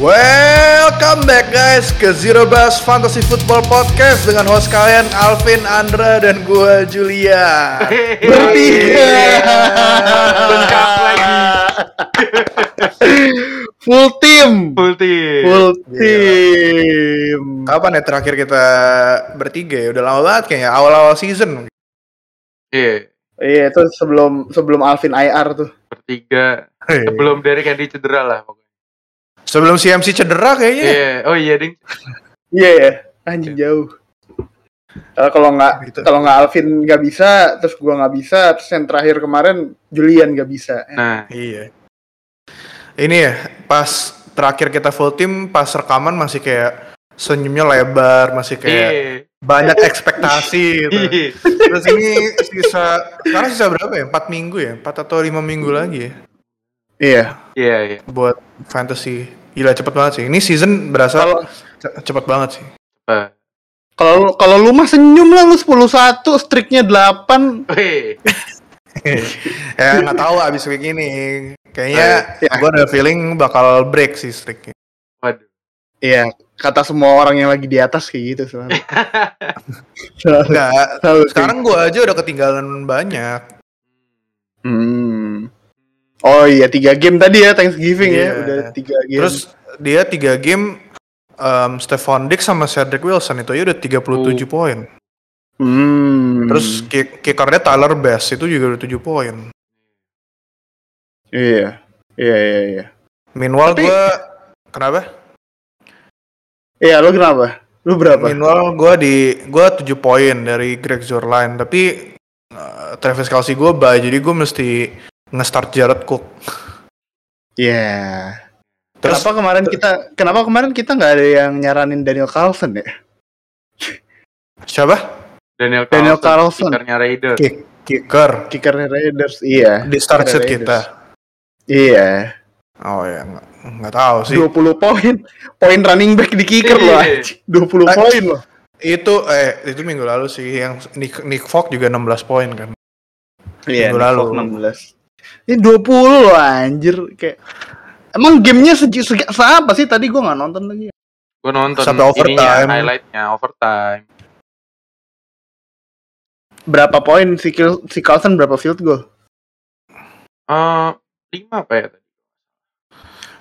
Welcome back guys ke Zero Bus Fantasy Football Podcast dengan host kalian Alvin, Andra, dan gue Julia. Bertiga. Lengkap lagi. Full team. Full team. Full team. Kapan ya terakhir kita bertiga ya? Udah lama banget kayaknya, awal-awal season. Iya, Iya itu sebelum sebelum Alvin IR tuh. bertiga. Sebelum Derek Henry cedera lah pokoknya. Sebelum CMC cedera kayaknya. Iya, oh iya ding. Iya ya. Anjing jauh. Kalau kalau nggak Gitu. kalau nggak Alvin nggak bisa, terus gua nggak bisa, terus yang terakhir kemarin Julian nggak bisa. Nah, Iya. Ini ya, pas terakhir kita full team, pas rekaman masih kayak senyumnya lebar, masih kayak iya. banyak ekspektasi gitu. Iya. Terus ini sisa, sekarang sisa berapa ya? 4 minggu ya? 4 atau 5 minggu lagi ya? Iya. Iya, iya. Buat fantasy. Gila cepet banget sih. Ini season berasa Kalau ce- cepet banget sih. Apa? kalau lu- kalau lu mah senyum lah lu 10-1, streaknya 8. Wih, ya nggak tahu abis week ini. Kayaknya Ya. gue ada feeling bakal break sih streaknya. waduh. Iya, kata semua orang yang lagi di atas kayak gitu selalu. Selalu- Enggak. Sekarang gue aja udah ketinggalan banyak. Hmm. Oh iya tiga game tadi ya Thanksgiving Iya. ya udah tiga game. Terus dia 3 game um, Stephon Diggs sama Cedric Wilson itu aja udah 37 poin. hmm. Terus kick- kickernya Tyler Bass itu juga udah 7 poin. iya iya iya iya. Meanwhile Tapi- gue kenapa? Iya lo kenapa? Lu berapa? Meanwhile gue di gue 7 poin dari Greg Zurline tapi uh, Travis Kelsey gue bye jadi gue mesti nge-start Jared Cook. Iya. Terus Kenapa kemarin kita kenapa kemarin kita nggak ada yang nyaranin Daniel Carlson ya? siapa? Daniel Carlson. Daniel Carlson. Kickernya Raiders. Kick, kicker Kicker Raiders. Iya. di start set kita. Iya. Oh ya nggak nggak tahu sih. 20 poin. Poin running back di kicker Iya. loh. anjing. 20 Eh, poin loh. Itu eh itu minggu lalu sih yang Nick, Nick Fogg juga 16 poin kan. Iya, minggu lalu. 16. Ini 20 loh anjir kayak Emang gamenya segi, segi apa sih tadi gua nggak nonton lagi. Gue nonton Sampai overtime. ininya, highlightnya overtime. Berapa poin si Kil- si Carlson berapa field goal? Eh, lima apa ya tadi?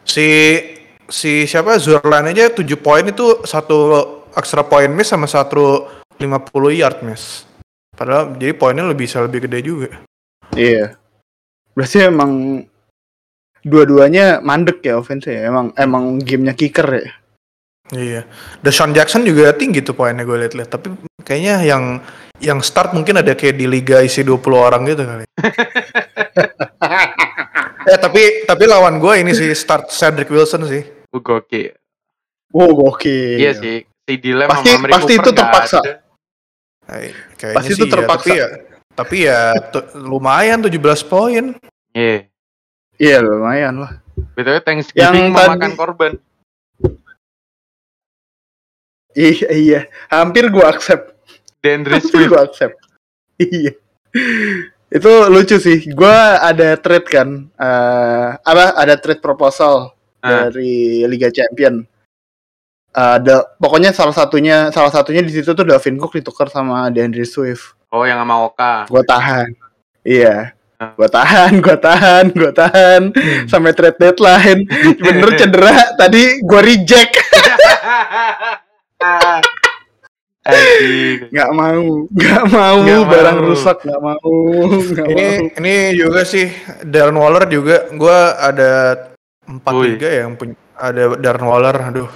Si si siapa Zurline aja 7 poin itu satu extra point miss sama satu 50 yard miss. Padahal jadi poinnya lebih bisa lebih gede juga. Iya. Berarti emang dua-duanya mandek ya offense ya. Emang emang gamenya kicker ya. Iya. Deshaun Jackson juga tinggi tuh poinnya gue liat-liat. Tapi kayaknya yang yang start mungkin ada kayak di liga isi 20 orang gitu kali. eh tapi tapi lawan gue ini sih start Cedric Wilson sih. Gue gokil. Wow gokil. Iya sih. Si Dilem Pasti- pasti Cooper itu nggak terpaksa. kayaknya Pasti itu sih ya, terpaksa. tapi ya tapi ya lumayan 17 poin. Iya. Iya lumayan lah. BTW Thanksgiving Yang mau tadi- korban. Iya iya. Hampir gua accept. Dandre Hampir Swift. gua accept. Iya. Itu lucu sih. Gua ada trade kan. eh apa ada trade proposal Ah. dari Liga Champion. Ada pokoknya salah satunya salah satunya di situ tuh Davin Cook ditukar sama DeAndre Swift. Oh yang sama Oka. Gua tahan. Iya. Gua tahan, gua tahan, gua tahan sampai trade deadline. Bener cedera tadi gua reject. Nggak mau, nggak mau, Nggak barang mau. rusak nggak mau, nggak Ini mau. ini juga sih Darren Waller juga gue ada empat liga yang punya ada Darren Waller aduh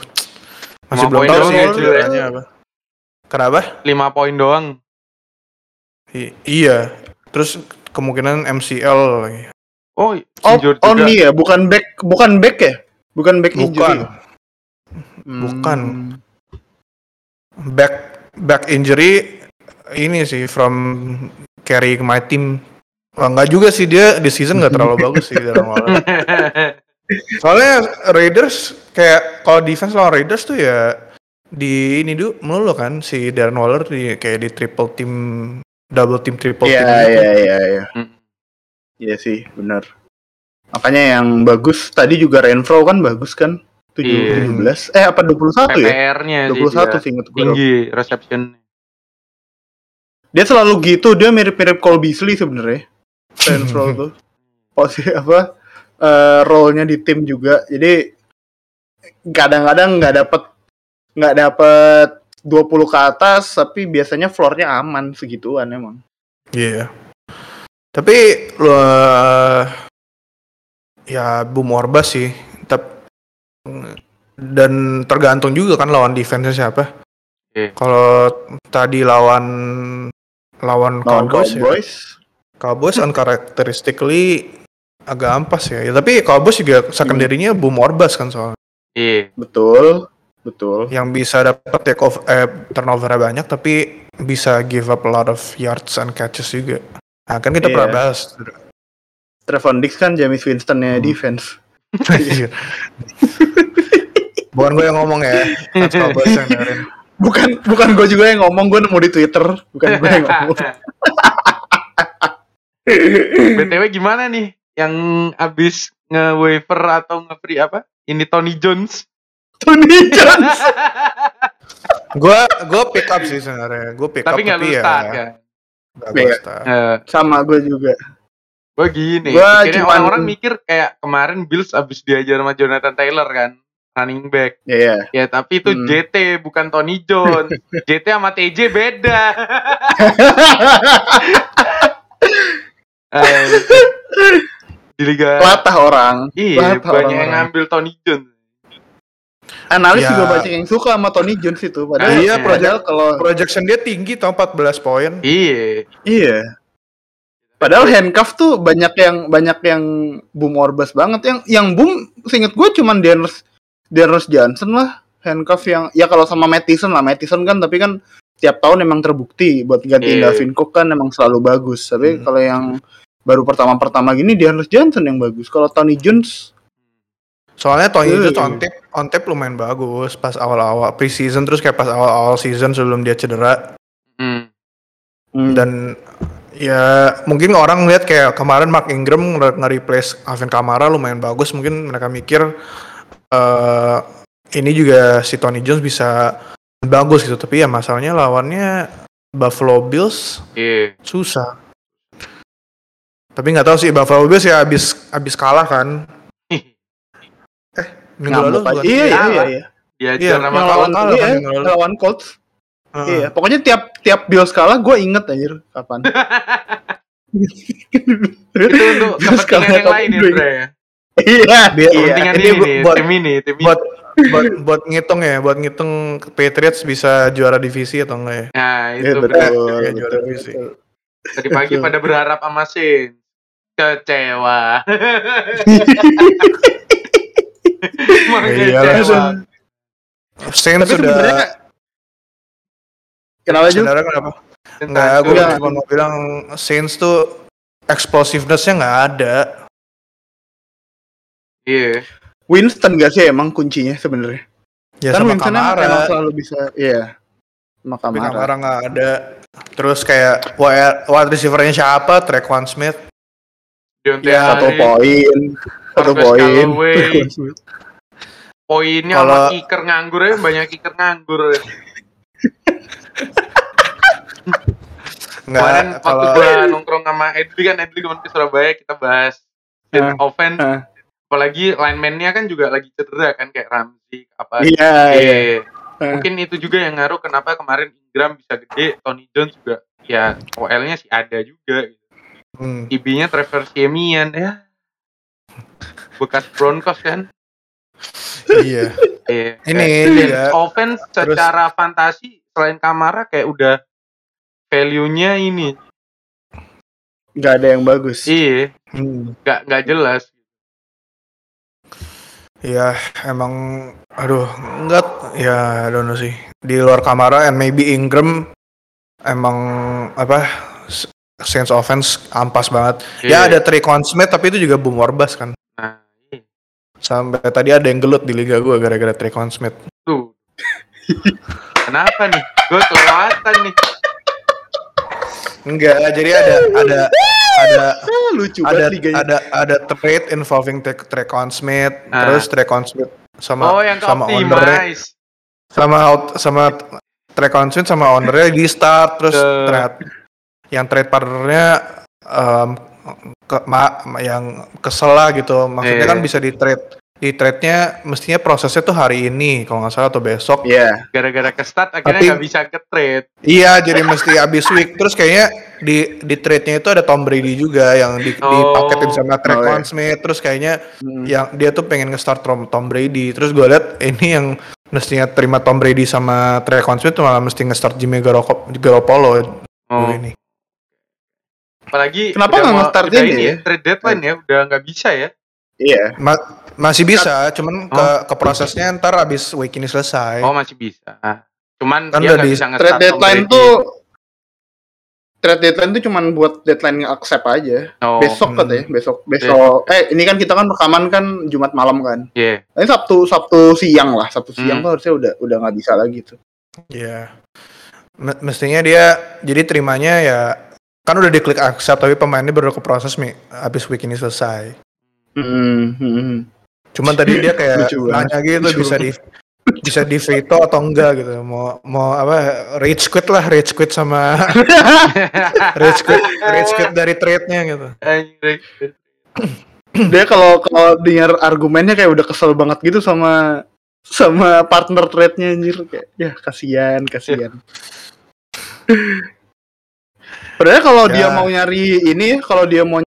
masih Lima belum tahu sih ya, ceritanya apa. Kenapa? 5 poin doang. I- iya. Terus kemungkinan MCL lagi. Oh, Oh, injured oh juga. nih ya, bukan back, bukan back ya, bukan back Bukan. injury. bukan. Hmm. Back back injury ini sih from carry my team. Wah, enggak juga sih dia di season nggak terlalu bagus sih Darren Waller. Soalnya Raiders kayak kalau defense lawan Raiders tuh ya di ini dulu melulu kan si Darren Waller di kayak di triple team double team triple Iya, team gitu. iya, iya, iya. Hmm. Iya sih, benar. Makanya yang bagus tadi juga Renfro kan bagus kan? 7, Iya. 17 eh apa 21 ya? PPR-nya sih 21 dia sih inget gue. tinggi reception. Dia selalu gitu, dia mirip-mirip Cole Beasley sebenarnya. Row tuh. Posisi apa? eh role-nya di tim juga. Jadi kadang-kadang nggak dapet nggak dapet 20 ke atas, tapi biasanya floor-nya aman segituan emang. Iya. Tapi lu ya Boom Orbas sih. Tep- dan tergantung juga kan lawan defense siapa. Iya. Kalau tadi lawan lawan Lawan Cowboys, ya, Cowboys. Cowboys uncharacteristically agak ampas ya. ya tapi Cowboys juga secondary-nya Boom Orbas kan soalnya. Iya. Betul. Betul. Yang bisa dapat take off eh, turnover banyak tapi bisa give up a lot of yards and catches juga. Nah, kan kita Iya. pernah bahas. Trevon Diggs kan James Winston-nya Hmm. defense. Anjir. Bukan gue yang ngomong ya, yang dengerin. Bukan bukan gue juga yang ngomong, gue nemu di Twitter, bukan gue yang ngomong. BTW gimana nih yang abis nge-waiver atau nge-free apa? Ini Tony Jones. Tony Jones. Gue gue pick up sih sebenarnya. Gue pick tapi up lu tapi ya. start kan. nggak gua Iya. start. Eh, Sama gue juga. gue gini, Gua cuman- orang-orang mikir kayak kemarin Bills abis diajar sama Jonathan Taylor kan, running back. Ya ya. Ya tapi itu Hmm. JT bukan Tony Jones. JT sama TJ beda. Eh, di liga Latah orang. iya banyak yang ngambil Tony Jones. Analis Ya. juga banyak yang suka sama Tony Jones itu. Padahal, Iya, padahal project- kalau Projection dia tinggi tau 14 poin. Iya. iya. Padahal handcuff tuh banyak yang banyak yang boom orbas banget. Yang yang boom, seinget gue cuman Dennis Dennis Johnson lah handcuff yang ya kalau sama Mattison lah Mattison kan tapi kan tiap tahun emang terbukti buat gantiin Iya. Dalvin Cook kan emang selalu bagus. Tapi Hmm. kalau yang baru pertama-pertama gini Dennis Johnson yang bagus. Kalau Tony Jones Soalnya Tony itu on tape, on tape lumayan bagus pas awal-awal preseason terus kayak pas awal-awal season sebelum dia cedera. Hmm. hmm, dan ya mungkin orang lihat kayak kemarin Mark Ingram nge- nge-replace Alvin Kamara lumayan bagus. Mungkin mereka mikir eh ini juga si Tony Jones bisa bagus gitu. Tapi ya masalahnya lawannya Buffalo Bills Iya. susah. Tapi nggak tahu sih Buffalo Bills ya abis abis kalah kan minggu lalu bukan? Iya iya iya. iya. Iya, yang kalah- lawan kalah iya, lawan. lawan Colts. Heeh. Iya, pokoknya tiap tiap Bills kalah gue inget anjir kapan. Itu untuk kepentingan yang lain ya, Bre. Iya, Biar- iya. Kepentingan Ini buat- tim ini, tim ini. buat buat buat ngitung ya buat ngitung Patriots bisa juara divisi atau enggak ya Nah, Iya, itu betul, betul. Kayak betul, juara divisi. betul. Tadi pagi pada berharap sama Saints. Kecewa. Iya, langsung. Saints Tapi sudah sebenarnya kenapa juga? saudara kenapa Enggak, gue cuma mau bilang Saints tuh explosiveness-nya nggak ada. Iya. Winston gak sih emang kuncinya sebenarnya? Ya kan sama Winston emang, Kamara, emang selalu bisa, iya. Sama tapi Kamara. Kamara nggak ada. Terus kayak wide receiver-nya siapa? Trequan Smith. Deontay Ya, satu poin, satu poin. Poinnya sama Kalau- kicker nganggur ya, banyak kicker nganggur. ya. Kemarin waktu kalau gua nongkrong sama Edli kan, Edli kemarin ke Surabaya, kita bahas Ah, offense. ah. Apalagi lineman-nya kan juga lagi cedera kan, kayak Ramsey, apa. Iya, iya. Iya. Ah. Mungkin itu juga yang ngaruh kenapa kemarin Ingram bisa gede, Tony Jones juga ya OL-nya sih ada juga. Gitu. hmm, IB-nya Trevor Siemian ya. Bekas Broncos kan. iya. Iya. Ini Kayak juga. offense Terus- secara fantasi selain Kamara kayak udah value-nya ini. Gak ada yang bagus. Iya, Hmm. nggak nggak jelas. Ya emang aduh enggak ya I don't know sih di luar Kamara and maybe Ingram emang apa Saints offense ampas banget. Ya Iya. ada Trequan Smith tapi itu juga boom warbas kan. Nah, iya. Sampai tadi ada yang gelut di liga gua gara-gara Trequan Smith. tuh. Kenapa nih? Gue kelewatan nih. Enggak, jadi ada ada ada lucu ada liganya. ada ada trade involving Tre- Trequan Smith, Ah. terus Trequan Smith sama Oh, yang sama optimize. sama out- sama track consent sama ownernya di start terus trade yang trade partnernya em, ke ma- yang kesel lah gitu maksudnya Iya. kan bisa di trade di trade-nya mestinya prosesnya tuh hari ini kalau nggak salah atau besok Iya. Gara-gara ke start akhirnya Tapi- nggak bisa ke trade. iya jadi mesti habis week terus kayaknya di di trade-nya itu ada Tom Brady juga yang di, Oh. dipaketin sama Trey Oh, iya. Smith terus kayaknya Hmm. yang dia tuh pengen nge-start Tom, Tom Brady terus gue liat ini yang mestinya terima Tom Brady sama Trey Smith malah mesti nge-start Jimmy Garoppolo Oh. ini Apalagi Kenapa nggak nge-start ini ini ya? Trade deadline ya, udah nggak bisa ya. Iya. Ma- masih bisa cuman ke Oh. ke prosesnya ntar abis week ini selesai Oh masih bisa. Cuman Kan dia udah bisa nge-start Trade deadline tuh trade deadline tuh cuman buat deadline yang accept aja. Oh, besok hmm. katanya, besok besok. Eh ini kan kita kan rekaman kan Jumat malam kan. iya. Ini Sabtu Sabtu siang lah, Sabtu siang Hmm. tuh harusnya udah udah nggak bisa lagi tuh. Iya. Me- Mestinya dia jadi terimanya ya kan udah diklik accept tapi pemainnya baru ke proses mi abis week ini selesai. Hmm, hmm, hmm. Cuman tadi dia kayak nanya gitu Lucu bisa di bisa di veto atau enggak gitu. Mau mau apa rage quit lah, rage quit sama rage quit rage quit dari trade-nya gitu. Anjing. Dia kalau kalau dengar argumennya kayak udah kesel banget gitu sama sama partner trade-nya anjir kayak ya kasihan, kasihan. Padahal kalau Ya. dia mau nyari ini, kalau dia mau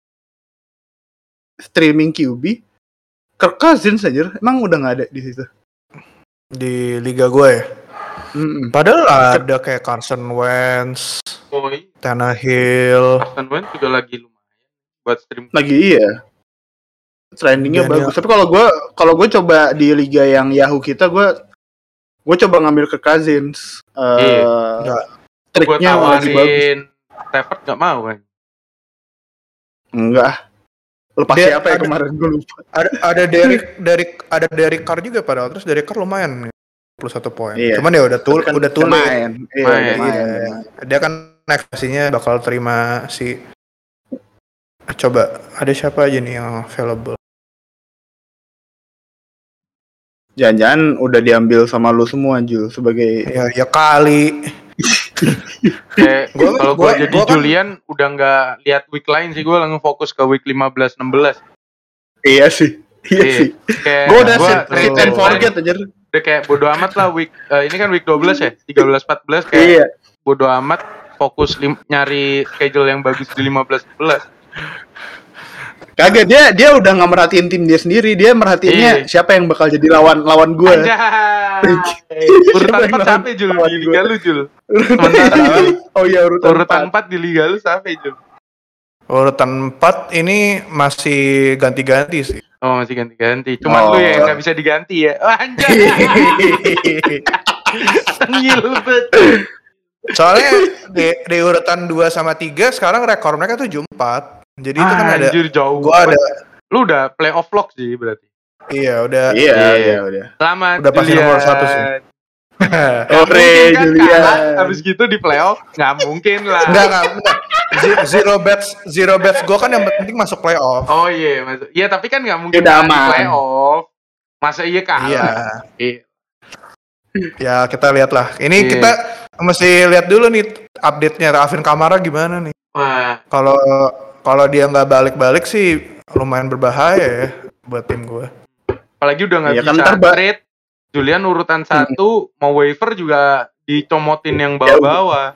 streaming QB, Kirk Cousins aja, emang udah nggak ada di situ. Di liga gue ya. Mm-mm. Padahal ada kayak Carson Wentz, Oh, iya. Tannehill, Carson Wentz juga lagi lumayan buat stream. Lagi iya. Trendingnya Daniel- bagus. Tapi kalau gue kalau gue coba di liga yang Yahoo kita, gue gue coba ngambil ke Cousins. Eh Iya. Gue triknya lagi bagus. Stafford nggak mau kan. Enggak. Lepas Dia siapa ya ada- kemarin gue lupa. ada ada Derek Derek ada Derek Carr juga padahal terus Derek Carr lumayan plus satu poin. Iya. Cuman ya udah tul kan udah tulis. main. Iya, Main. udah main. Iya. Dia kan next-nya bakal terima si Coba ada siapa aja nih yang available? Jangan-jangan udah diambil sama lu semua Jul sebagai Ya ya kali. Kayak kalau gue gua- jadi gua kan- Julian udah nggak lihat week lain sih gue langsung fokus ke week 15 16. Iya sih. Iya Iya. sih. Gue udah gua trade sit and forget aja. Udah kayak bodo amat lah week eh, ini kan week 12 ya, 13 14 kayak Iya. bodo amat fokus lim- nyari schedule yang bagus di 15 11. Kagak dia dia udah nggak merhatiin tim dia sendiri. Dia merhatiinnya Iya. siapa yang bakal jadi lawan lawan gue. Urutan 4 sampai Jul di liga lu Jul. Oh iya urutan, urutan empat. 4 di liga lu sampai Jul. Urutan 4 ini masih ganti-ganti sih. Oh masih ganti-ganti. Cuman Oh. lu ya yang nggak bisa diganti ya. Oh, anjay. Tengil. Soalnya di, di urutan 2 sama 3 sekarang rekor mereka 74. Jadi itu kan ada Anjir jauh. gua ada Lu udah playoff lock sih berarti. iya udah Iya Iya. iya udah. Selamat Udah pasti nomor satu sih. Ore, kan Julian. kalah, Abis gitu di playoff nggak mungkin lah. Enggak, enggak, enggak. Ze- Zero bets, zero bets gue kan yang penting masuk playoff. Oh iya, masuk. Iya tapi kan nggak mungkin Udah di aman. playoff. Masa iya kalah? Iya. Iya. Ya kita lihat lah. Ini Iya. kita mesti lihat dulu nih update-nya Alvin Kamara gimana nih. Wah, Kalau kalau dia nggak balik-balik sih lumayan berbahaya ya buat tim gue. apalagi udah nggak kan, bisa Mbak. trade. Julian urutan satu, mau waiver juga dicomotin yang bawah-bawah.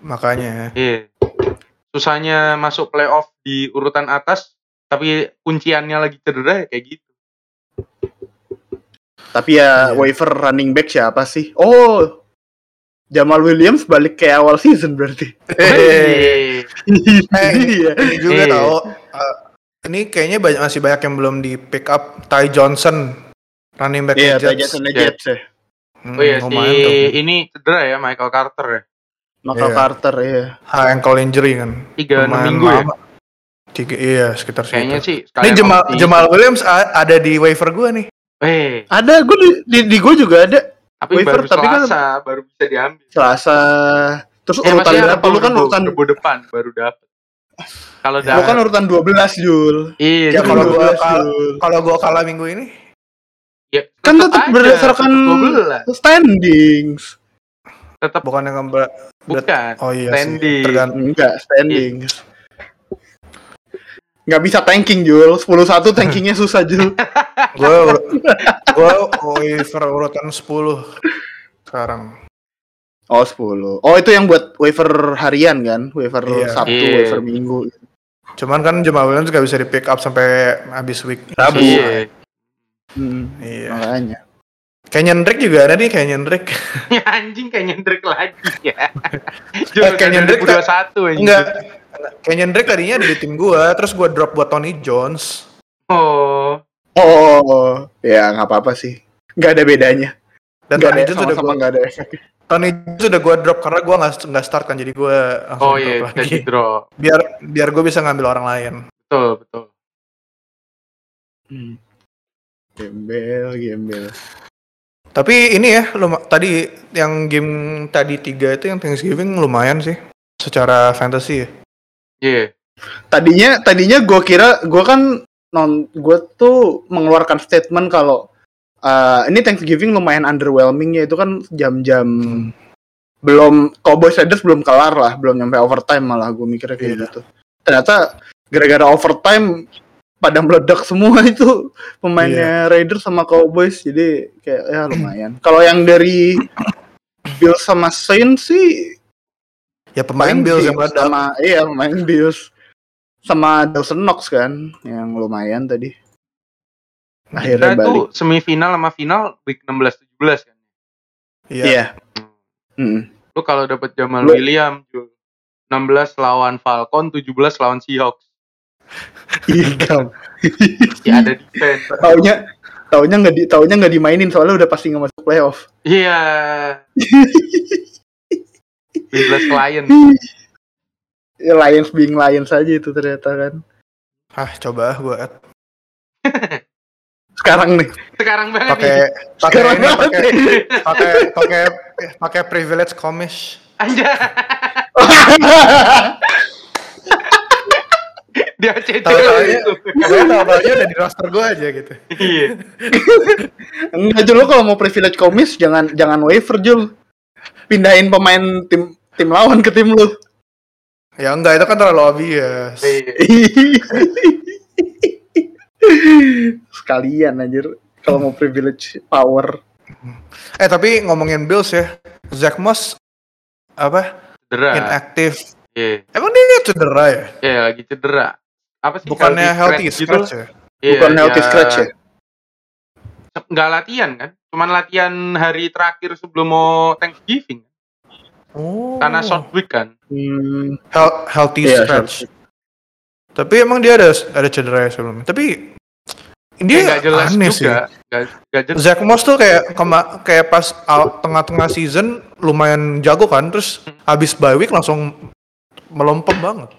Makanya. Iya. Susahnya masuk playoff di urutan atas, tapi kunciannya lagi cedera ya kayak gitu. Tapi ya Iya. waiver running back siapa sih? Oh. Jamal Williams balik kayak awal season berarti. Iya. Iya. Ini juga Iya. tahu. eh, ini kayaknya banyak masih banyak yang belum di pick up. Ty Johnson, running back Iya, Jets. Tyson Iya. Jets ya. Hmm, Oh iya si tuh. ini cedera ya Michael Carter ya. Michael Iya. Carter ya. High ankle injury kan. Tiga enam minggu ya. lama. Tiga, iya sekitar Kayaknya sih. Ini Jamal. Jamal Williams ada di waiver gue nih. Eh, Ada gue di, di, di gue juga ada tapi Waiver, baru tapi kan- Selasa baru bisa diambil. Selasa. Terus Eh, urutan berapa lu kan urutan rebo depan baru dapet. Kalau lu kan urutan 12 Jul. iya Ya kalau gua 12, kal- Jul. kalau gue kalah minggu ini, Ya, Kan tetap aja, berdasarkan tetap 12. standings. Tetap Bukannya ngebra bukan. Oh iya Standing. sih. Tergantung. Enggak, standings. Nggak bisa tanking, Jul. 10-1 tankingnya susah, Jul. Gue gue waiver urutan 10 sekarang. Oh, 10. Oh, itu yang buat waiver harian kan? Waiver Iya. Sabtu, Iya. waiver Minggu. Cuman kan Jamal Williams gak bisa di pick up sampai habis week Rabu. Iya. Hmm, Iya. makanya. Kenyan Drake juga ada nih Drake. Ya, anjing kayak nyendrik lagi ya. Eh, kayak nyendrik tak- 2021 anjing. Enggak. Kenyan Drake tadinya ada di tim gua, terus gua drop buat Tony Jones. Oh. Oh, ya nggak apa-apa sih. Nggak ada bedanya. Dan Tony Jones udah sama-sama gua, nggak ada. Tony Jones udah gua drop karena gua nggak nggak start kan jadi gua langsung Oh drop iya, lagi. jadi drop. Biar biar gua bisa ngambil orang lain. Betul, betul. Hmm. Gembel, gembel. Tapi ini ya, luma- tadi yang game tadi tiga itu yang Thanksgiving lumayan sih secara fantasy ya. Iya. Tadinya, tadinya gue kira, gue kan non, gue tuh mengeluarkan statement kalau uh, ini Thanksgiving lumayan underwhelming ya itu kan jam-jam belum Cowboys Raiders belum kelar lah, belum nyampe overtime malah gue mikirnya kayak Iya. gitu. Ternyata gara-gara overtime pada meledak semua itu pemainnya Raiders sama Cowboys jadi kayak ya lumayan. Kalau yang dari Bills sama Saints sih Ya pemain paling Bills yang meledak. sama iya pemain Bills sama Dawson Knox kan yang lumayan tadi. Akhirnya Kita balik. tuh semifinal sama final week 16 17 kan. Iya. Iya. Hmm. Lu kalau dapat Jamal Lu- Williams Jul. 16 lawan Falcon, 17 lawan Seahawks. Iya. Ya ada defense. taunya taunya nggak di taunya nggak dimainin soalnya udah pasti nggak masuk playoff. Iya. 15 klien. Ya, Lions being Lions aja itu ternyata kan. Ah, coba gua add. Sekarang nih. Sekarang banget pakai nih. pakai ini, pakai pakai pakai pakai privilege komish. Aja. Dia Tahu-taunya- itu. Gue tahu-taunya udah di roster gue aja gitu. Iya. Enggak Jul, kalau mau privilege komis jangan jangan waiver Jul. Pindahin pemain tim tim lawan ke tim lu. Ya enggak itu kan terlalu obvious. Iya. Sekalian anjir kalau mau privilege power. Eh tapi ngomongin Bills ya, Zach Moss apa Cedera. inaktif. Iya. Emang dia cedera ya? Iya, lagi cedera. Apa sih? Bukannya healthy scratch scratch ya? Iya, Bukan healthy ya, scratch ya? Nggak latihan kan? Cuman latihan hari terakhir sebelum mau Thanksgiving. Oh. Karena short week kan. Hmm, Hel- healthy Iya, scratch. Tapi emang dia ada ada cedera ya sebelumnya. Tapi Dia dia nggak jelas aneh sih. juga. Nggak nggak jelas. Zach Moss tuh kayak kema- kayak pas tengah-tengah season lumayan jago kan, terus habis bye week langsung melempem banget.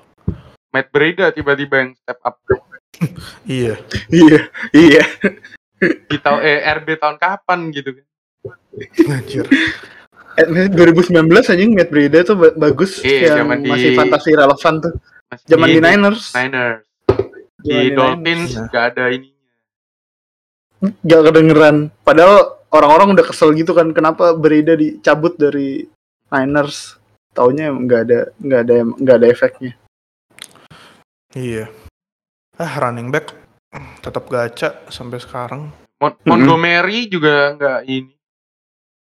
Matt Breda tiba-tiba yang step up. Iya. iya, iya. Di tahun eh, RB tahun kapan gitu kan. Anjir. Eh, 2019 anjing Matt Breida tuh ba- bagus Iya, yang di- masih fantasi relevan tuh. Zaman di Niners. Niners. Zaman Di di Dolphins Niners. nggak ada ininya. Gak kedengeran. Padahal orang-orang udah kesel gitu kan kenapa Breida dicabut dari Niners. Taunya emang nggak ada nggak ada nggak ada efeknya. Iya. Ah running back tetap gacha sampai sekarang. Mon- Montgomery juga nggak ini.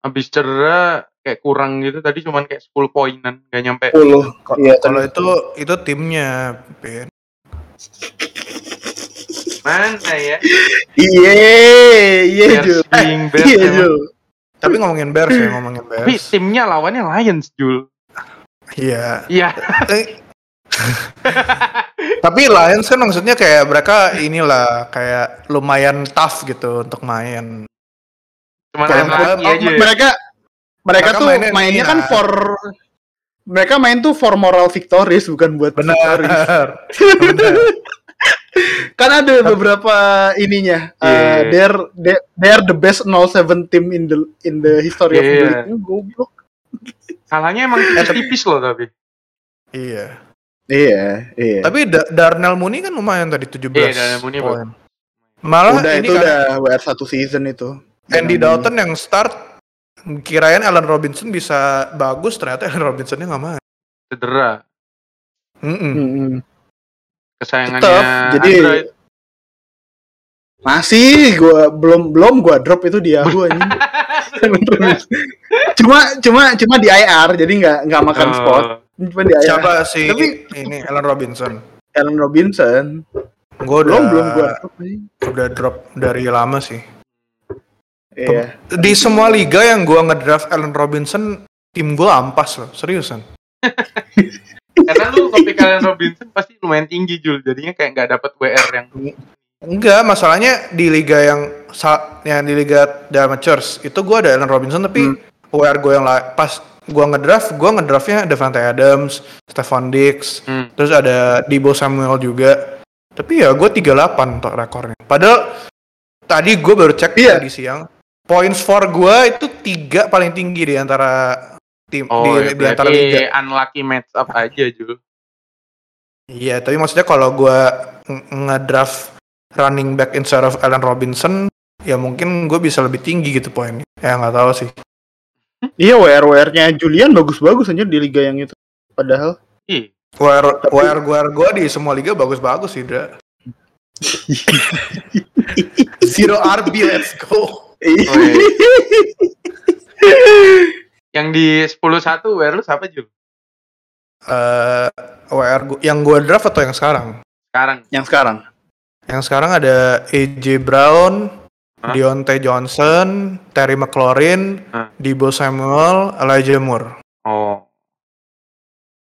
Habis cedera kayak kurang gitu. Tadi cuman kayak 10 poinan, nggak nyampe. 10. Ko- Iya, Kalau itu itu timnya, Ben. Mana ya? Iya, iya Bears Iya. Jul. Tapi ngomongin Bears ya, ngomongin Tapi Bears. timnya lawannya Lions, Jul. Iya. Iya. Eh, Tapi Lions kan maksudnya kayak mereka inilah kayak lumayan tough gitu untuk main. Cuman Kayak mereka- aja. mereka mereka Mereka tuh mainnya mainnya, ini kan for mereka main tuh for moral victories bukan buat victories. Benar. Benar. kan ada beberapa ininya uh, Iya. they're they, they're the best 07 team in the in the history of the Iya. league goblok Kalahnya emang tipis-tipis loh tapi. Iya. Iya iya Tapi Da- Darnell Mooney kan lumayan tadi 17 Iya, Darnell Mooney poin. Malah udah ini itu kan udah WR satu season itu. Andy Dalton yang start kirain Allen Robinson bisa bagus ternyata Allen Robinsonnya nggak main. Cedera. Mm-mm. Mm-mm. Kesayangannya Tetep, jadi Android. masih gua belum belum gua drop itu di Yahoo anjing. cuma cuma cuma di IR jadi nggak nggak makan Oh. spot. Cuma di IR. Siapa sih Tapi- ini Allen Robinson? Allen Robinson. Gue udah Belum belum gua drop udah drop dari lama sih. Iya. Di semua liga yang gua ngedraft Allen Robinson, tim gua ampas loh, seriusan. Karena lu ngepick Allen Robinson pasti lumayan tinggi Jul. Jadinya kayak nggak dapet WR yang Enggak, masalahnya di liga yang yang di liga The Amateurs itu gua ada Allen Robinson tapi WR gue yang la- pas gua ngedraft, gua ngedraftnya Devante Adams, Stephon Diggs, Hmm. terus ada Debo Samuel juga. Tapi ya gue 38 untuk rekornya. Padahal tadi gue baru cek Iya. tadi siang, points for gua itu tiga paling tinggi di antara tim Oh, di, ya, di antara liga. unlucky match up aja Jul. Iya, tapi maksudnya kalau gua ng- ngedraft running back instead of Allen Robinson, ya mungkin gue bisa lebih tinggi gitu poinnya. Ya nggak tahu sih. Iya WR WR-nya Julian bagus-bagus aja di liga yang itu. Padahal Ih, WR WR WR gue di semua liga bagus-bagus sih, Dra. Zero RB, let's go. oh, iya. yang di 10-1 WR lu siapa Jul? Eh, WR gua, yang gue draft atau yang sekarang? Sekarang. yang sekarang. Yang sekarang ada AJ Brown, Deontay Johnson, Terry McLaurin? Debo Samuel, Elijah Moore. Oh.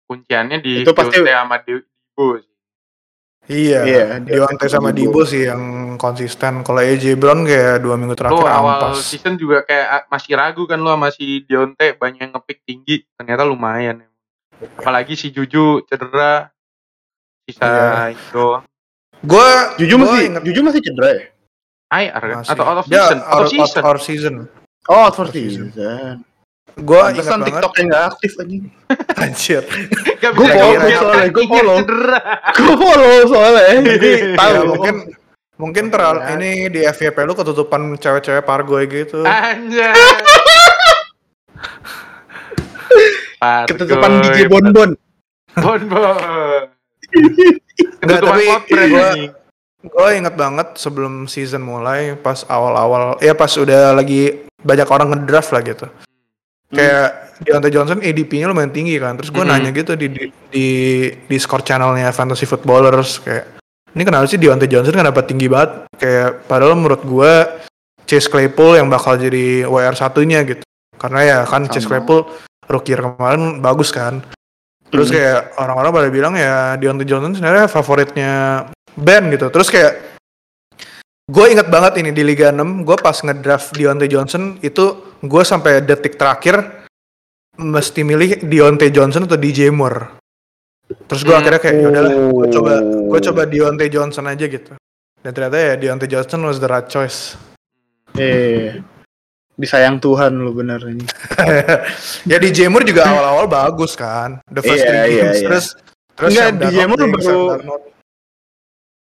Kunciannya di Itu pasti- Dionte sama Debo sih. Iya, Iya, Deontay sama Debo. Debo sih yang konsisten. Kalau AJ Brown kayak dua minggu Lu terakhir awal ampas. season juga kayak masih ragu kan lu sama si Dionte banyak yang ngepick tinggi. Ternyata lumayan. Apalagi si Juju cedera. Sisa Iya. itu. Gue Jujur masih Jujur masih cedera ya? IR kan? Atau out of season? Out of season. Out, season. Oh, out for season. season. Gue ingat banget. TikTok yang nggak aktif anjing. Anjir. Gua bisa follow, soalnya, gua kakinya follow. Gue follow soalnya. Jadi tahu. Ya, mungkin mungkin terlalu Ya. ini di FYP lu ketutupan cewek-cewek pargoy gitu. Pargoy, ketutupan DJ Bonbon. Bonbon. Enggak, Ketutupan tapi potret gua-. Gue inget banget sebelum season mulai pas awal-awal ya pas udah lagi banyak orang ngedraft lah gitu. Kayak Deontay Johnson ADP-nya lumayan tinggi kan. Terus gue Mhm. nanya gitu di, di di di score channelnya Fantasy Footballers kayak ini kenapa sih Deontay Johnson kan dapat tinggi banget? Kayak padahal menurut gue Chase Claypool yang bakal jadi WR satunya gitu. Karena ya kan Chase Sama. Claypool rookie kemarin bagus kan. Terus Hmm. kayak orang-orang pada bilang ya Deontay Johnson sebenarnya favoritnya Ben gitu. Terus kayak gue inget banget ini di Liga 6 gue pas ngedraft Deontay Johnson itu gue sampai detik terakhir mesti milih Deontay Johnson atau DJ Moore. Terus gue Hmm. akhirnya kayak yaudahlah gue coba gue coba Deontay Johnson aja gitu. Dan ternyata ya Deontay Johnson was the right choice. Eh, disayang Tuhan lu bener ini. ya DJ Moore juga awal-awal bagus kan. The first Iya, three iya, games iya. terus terus Enggak, Moore yang baru-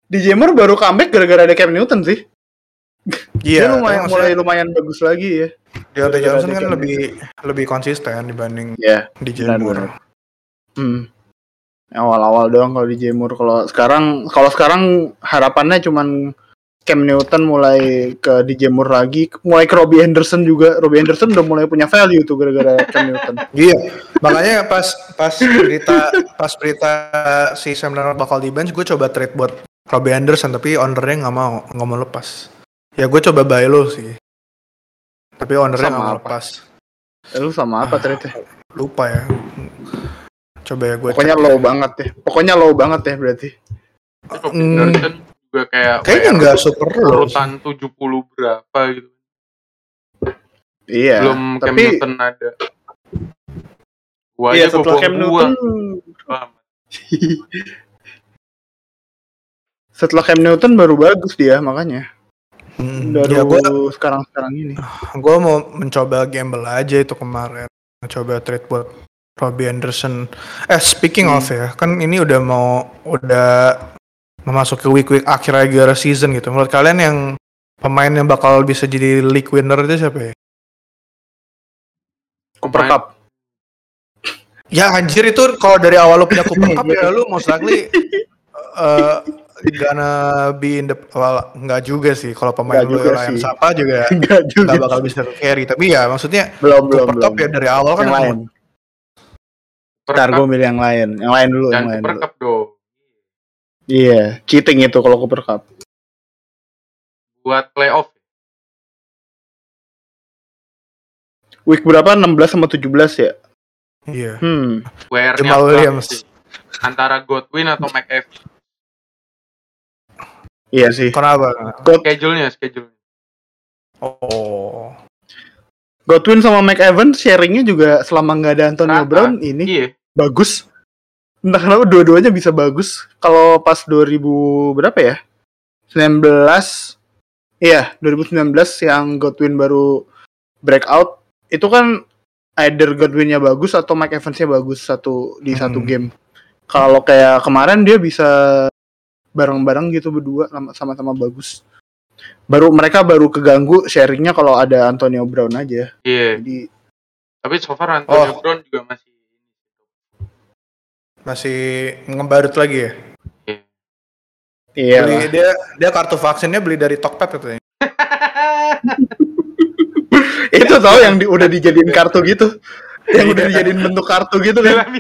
Di Jammer baru comeback gara-gara ada Cam Newton sih. Iya, Dia lumayan mulai lumayan bagus lagi ya. Deontay gara-gara Johnson ada kan lebih lebih konsisten dibanding Ya, DJ benar, Moore. benar. Hmm. Awal-awal doang kalau di Jamur. Kalau sekarang kalau sekarang harapannya cuman Cam Newton mulai ke DJ Moore lagi, mulai ke Robbie Henderson juga. Robbie Henderson udah mulai punya value tuh gara-gara Cam Newton. Iya, makanya pas pas berita pas berita si Sam Darnold bakal di bench, gue coba trade buat Robbie Anderson tapi ownernya nggak mau nggak mau lepas. Ya gue coba buy lo sih, tapi ownernya nggak mau apa? lepas. Eh, Lu sama apa trade Lupa ya. Coba ya gue Pokoknya low banget ya. Pokoknya low banget ya berarti. Anderson juga kayak Kayaknya nggak super low. urutan 70 berapa gitu. Iya. Belum Cam tapi Newton ada. Gua iya aja setelah Cam. Newton setelah Cam Newton baru bagus dia makanya. Hmm, Baru ya gue sekarang-sekarang ini. gue mau mencoba gamble aja itu kemarin. Coba trade buat Robbie Anderson. Eh speaking Hmm. of ya, kan ini udah mau udah memasuki week-week akhir regular season gitu. Menurut kalian yang pemain yang bakal bisa jadi league winner itu siapa ya? Cooper Cup. Ya anjir itu kalau dari awal lu punya Cooper Cup ya lu most likely uh, gonna be in the well, enggak juga sih kalau pemain Nggak lu sih. Sapa juga Enggak juga. nggak bakal bisa carry tapi ya maksudnya belum belum belum. Ya dari awal kan yang lain. Per Ntar gue milih yang lain. Yang lain dulu, dan yang lain dulu. Iya, cheating itu kalau Cooper Cup. Buat playoff. Week berapa? 16 sama 17 ya? iya Hmm. WR-nya Jamal berapa Williams. sih? Antara Godwin atau McAfee. Iya sih. kenapa Schedule-nya, schedule oh Godwin sama McEvan sharingnya juga selama nggak ada Antonio Rata. Brown ini Iya. bagus. Entah kenapa dua-duanya bisa bagus. Kalau pas 2000 berapa ya? 19 Iya, 2019 yang Godwin baru breakout itu kan either Godwinnya bagus atau Mike Evans-nya bagus satu di satu Hmm. game. Kalau kayak kemarin dia bisa bareng-bareng gitu berdua sama- sama-sama bagus. Baru mereka baru keganggu sharingnya kalau ada Antonio Brown aja. Iya. Jadi Tapi so far Antonio Oh. Brown juga masih masih ngebarut lagi ya iya beli lah. dia dia kartu vaksinnya beli dari Tokped katanya itu tau yang di- udah dijadiin kartu gitu. Yang udah dijadiin bentuk kartu gitu kan.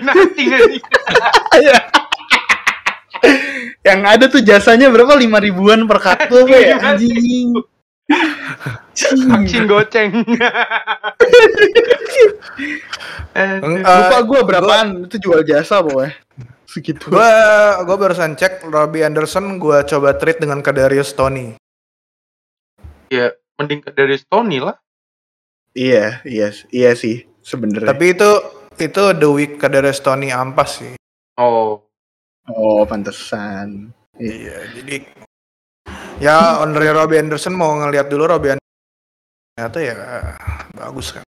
Yang ada tuh jasanya berapa lima ribuan per kartu ya anjing. Vaksin goceng. Eh, Lupa eh, gue berapaan itu jual jasa pokoknya. Segitu. Gua gua barusan cek Robbie Anderson gua coba trade dengan Kadarius Tony. ya mending ke dari Stony lah. Iya, iya, iya sih sebenarnya. Tapi itu itu the week Kadarius Tony ampas sih. Oh, Oh, pantesan. Iya, jadi ya owner Robbie Anderson mau ngelihat dulu Robbie Anderson ternyata ya bagus kan.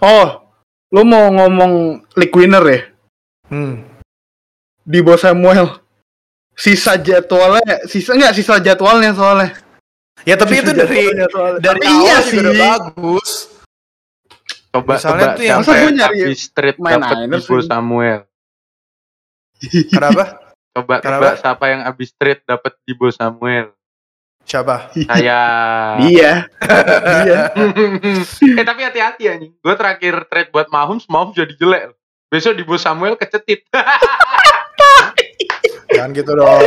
Oh, lu mau ngomong league winner ya? Hmm. Di bawah Samuel. Sisa jadwalnya, sisa enggak sisa jadwalnya soalnya. Ya tapi Sisa itu dari soalnya. dari Tapi awal iya sih. udah bagus. coba Misalnya coba tuh yang- Masa nyari trade main Niners? Samuel. Kenapa? Coba Kenapa? coba siapa yang habis trade dapat Dibo Samuel. Siapa? Saya. Iya. Iya. eh tapi hati-hati anjing. Gue terakhir trade buat Mahomes, Mahomes jadi jelek. Besok Dibo Samuel kecetit. Jangan gitu dong.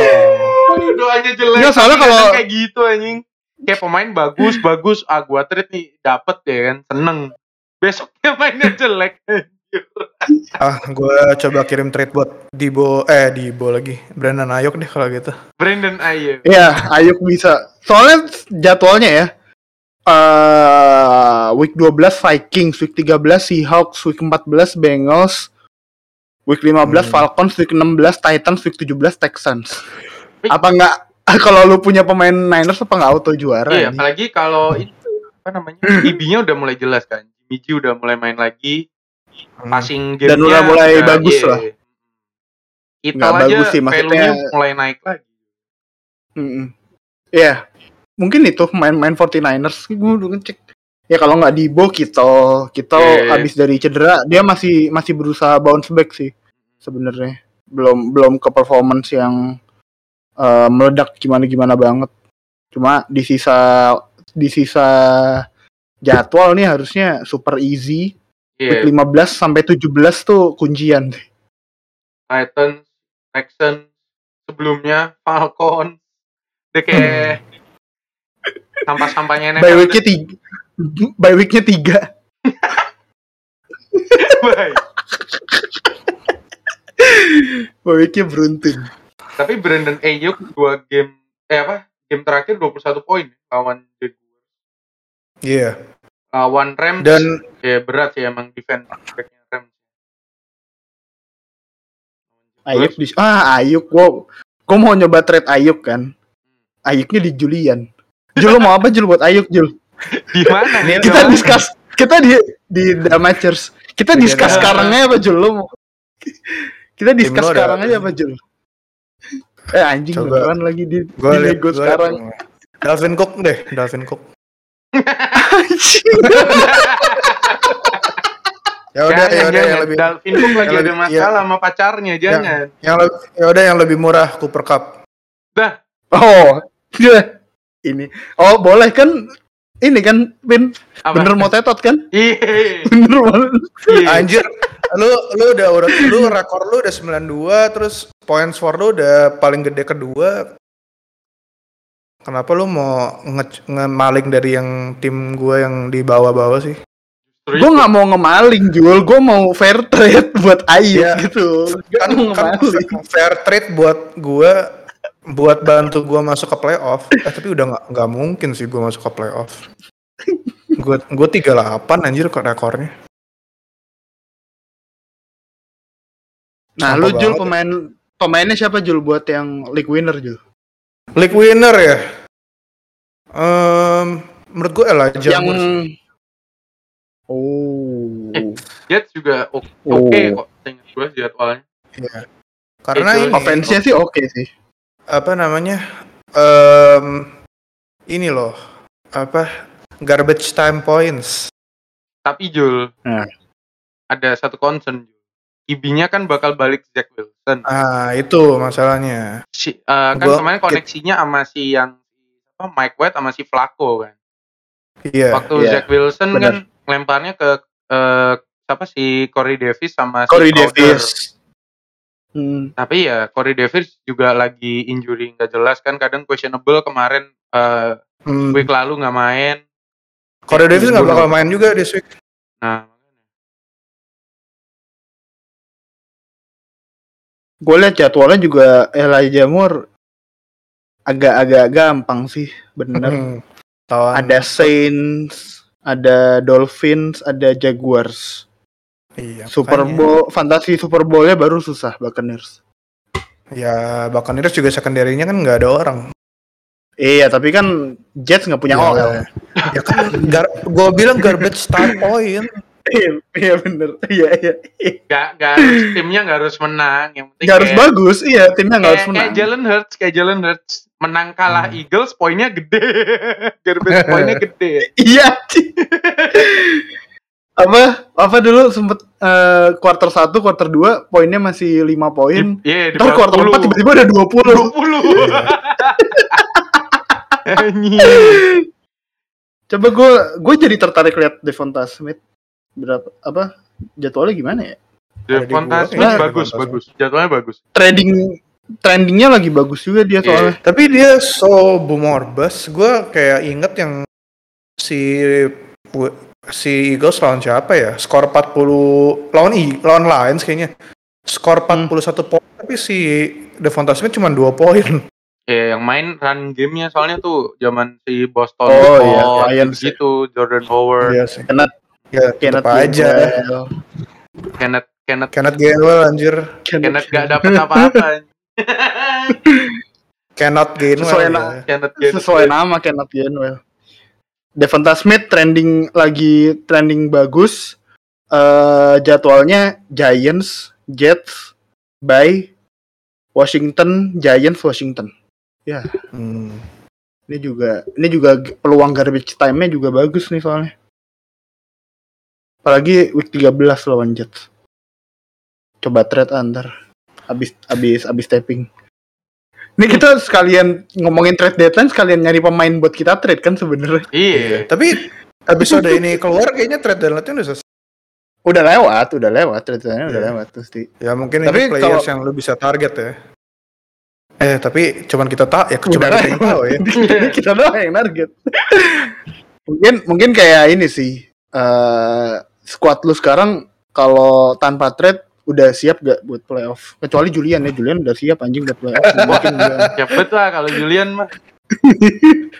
Doanya jelek. Nggak, soalnya kalau- kayak gitu anjing. Kayak pemain bagus, bagus. Ah gua trade nih dapet ya kan, seneng. Besoknya mainnya jelek. Ah, gua coba kirim trade buat Dibo eh Dibo lagi. Brandon Ayuk deh kalau gitu. Brandon Ayuk. Iya, Ayuk bisa. Soalnya jadwalnya ya. eh week 12 Vikings, week 13 Seahawks, week 14 Bengals, week 15 Hmm. Falcons, week 16 Titans, week 17 Texans. Apa enggak kalau lu punya pemain Niners apa enggak auto juara? Iya, ini? apalagi kalau itu apa namanya? DB-nya udah mulai jelas kan. Jimmy G udah mulai main lagi. Hmm. Passing Dan game-nya udah mulai udah- bagus iya. lah. Kita Nggak aja bagus sih, maksudnya- mulai naik lagi. Iya. Mungkin itu main-main 49ers gue udah ngecek. Ya kalau nggak Dibo kita kita Iya. habis dari cedera dia masih masih berusaha bounce back sih sebenarnya. Belum belum ke performance yang eh, meledak gimana gimana banget. Cuma di sisa di sisa jadwal nih harusnya super easy. Iya, Week 15 sampai 17 tuh kuncian. Titans, Texans, sebelumnya Falcon. Udah kayak sampah-sampahnya By weeknya tiga. By weeknya tiga. Baik. By weeknya beruntun. Tapi Brandon Ayuk dua game eh apa? Game terakhir 21 poin lawan Jaguars. Iya. Lawan Rams Dan ya berat sih emang defense backnya Rams. Ayuk di ah Ayuk gua gua mau nyoba trade Ayuk kan. Ayuknya di Julian. Jul lu mau apa Jul buat Ayuk Jul? Di mana nih? Kita discuss kita di di Damagers. Kita Iya, discuss sekarang aja apa Jul lu mau? Kita discuss sekarang aja apa Jul? Eh anjing Coba. beneran lagi di Gue di liat gua sekarang. Dalvin Cook deh, Dalvin Cook. Ya udah, ya udah yang lebih Dalvin Cook lagi yang ada masalah sama pacarnya, jangan. yang lebih ya udah yang lebih murah Cooper Cup. Dah, Oh, iya. ini. Oh, boleh kan? Ini kan, Vin. apa? Bener mau tetot kan? Iya. Bener mau. iya. Anjir, lu lu udah udah lu rekor lu udah 92 terus points for lu udah paling gede kedua. Kenapa lu mau nge, ngemaling dari yang tim gue yang di bawah-bawah sih? Gue nggak mau ngemaling, Jul. Gue mau fair trade buat Ayu Iya. gitu. Gak Kan, kan fair trade buat gue buat bantu gue masuk ke playoff. Eh tapi udah nggak nggak mungkin sih gue masuk ke playoff. Gue gue 38 anjir kok rekornya. Nah, Sampah lu Jul banget. pemain pemainnya siapa Jul buat yang league winner Jul? League winner ya. Em, menurut gue Elijah yang Moore sih. Oh. Jets juga oke Oh. oke kok. Ingat gue jadwalnya. Karena Itu ini Offense-nya sih oke sih. apa namanya? Em, ini loh. Apa? Garbage time points. Tapi Jul, Nah. ada satu concern. Jul. IB-nya kan bakal balik Zach Wilson. Ah, itu masalahnya. Si, eh, kan Gua- kemarin koneksinya sama si yang apa, Mike White sama si Flacco kan. Iya. Waktu iya. Zach Wilson benar. kan lemparnya ke eh, siapa si Corey Davis sama Corey si Crowder. Davis. Hmm. Tapi ya Corey Davis juga lagi injury nggak jelas kan kadang questionable kemarin eh, Hmm. week lalu nggak main. Corey Davis nggak bakal main juga this week. Nah, Gue liat jadwalnya juga Elijah Moore agak-agak gampang sih, bener. Hmm. Lawan- Ada Saints, ada Dolphins, ada Jaguars. Iya, Super makanya. Bowl, fantasi Super Bowl-nya baru susah Buccaneers. Ya, Buccaneers juga secondary-nya kan nggak ada orang. Iya, tapi kan Jets nggak punya Ya, OL. Ya kan, gue bilang garbage time point. Iya, iya bener. Iya, iya. nggak nggak harus timnya nggak harus menang. Yang penting Nggak harus bagus, iya timnya nggak harus menang. kayak Jalen Hurts, kayak Jalen Hurts menang kalah Hmm. Eagles poinnya gede. Garbage poinnya gede. Iya. Apa apa dulu sempet eh, quarter 1, quarter 2 poinnya masih 5 poin. Iya, di Ntar quarter 4 10. tiba-tiba ada 20. 20. Anjing. Coba gue gue jadi tertarik lihat Devonta Smith berapa apa jadwalnya gimana ya? Gua, Smith kayaknya bagus, Devonta bagus. Jadwalnya bagus. Trading trendingnya lagi bagus juga dia Iya. soalnya. Tapi dia so boom or bust. Gue kayak inget yang si si Eagles lawan siapa ya? Skor 40 lawan I, lawan Lions kayaknya. Skor Hmm. 41 poin tapi si Devonta Smith cuma 2 poin. Ya, yang main run gamenya soalnya tuh zaman si Boston Oh, iya, Lions ya. gitu, Jordan Howard, Iya sih. Kenneth Ya, Kenneth aja. Kenneth Kenneth Kenneth Gainwell anjir. Kenneth gak dapet apa-apa. Kenneth Gainwell. Sesuai ya. na- Kenneth Gainwell. sesuai nama Kenneth Gainwell. Devonta Smith trending lagi trending bagus. Eh jadwalnya Giants, Jets, by Washington, Giants, Washington. Hmm. Ini juga ini juga peluang garbage time-nya juga bagus nih soalnya. Apalagi week 13 lawan Jets. Coba trade antar. Abis abis abis tapping. Ini kita sekalian ngomongin trade deadline sekalian nyari pemain buat kita trade kan sebenarnya. Iya. Tapi episode ini keluar kayaknya trade deadline-nya udah selesai. Udah lewat, udah lewat trade deadline udah Iya. lewat pasti. Ya mungkin Tapi ini players kalau- yang lu bisa target ya. Eh tapi cuman kita tak ya cuma kita yang tahu ya. kita doang yang target. mungkin mungkin kayak ini sih. eh squad lu sekarang kalau tanpa trade udah siap gak buat playoff? Kecuali Julian ya, Julian udah siap anjing buat playoff. Mungkin udah. Cepet lah kalau Julian mah.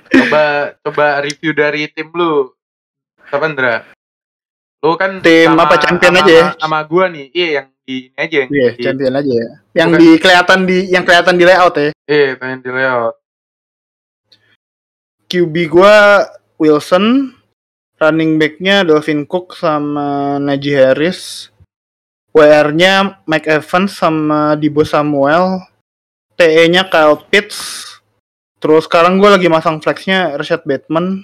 coba coba review dari tim lu. Siapa Ndra? Lu kan Tim apa, champion sama, aja ya? Sama gua nih. Iya yang di ini aja yang Iya, di, champion aja ya. Yang Bukan. di kelihatan di yang kelihatan di layout ya. Iya, pengen di layout. QB gua Wilson, running back-nya Delvin Cook sama Najee Harris. WR-nya Mike Evans sama Dibo Samuel. TE-nya Kyle Pitts. Terus sekarang gue lagi masang flexnya Rashad Bateman.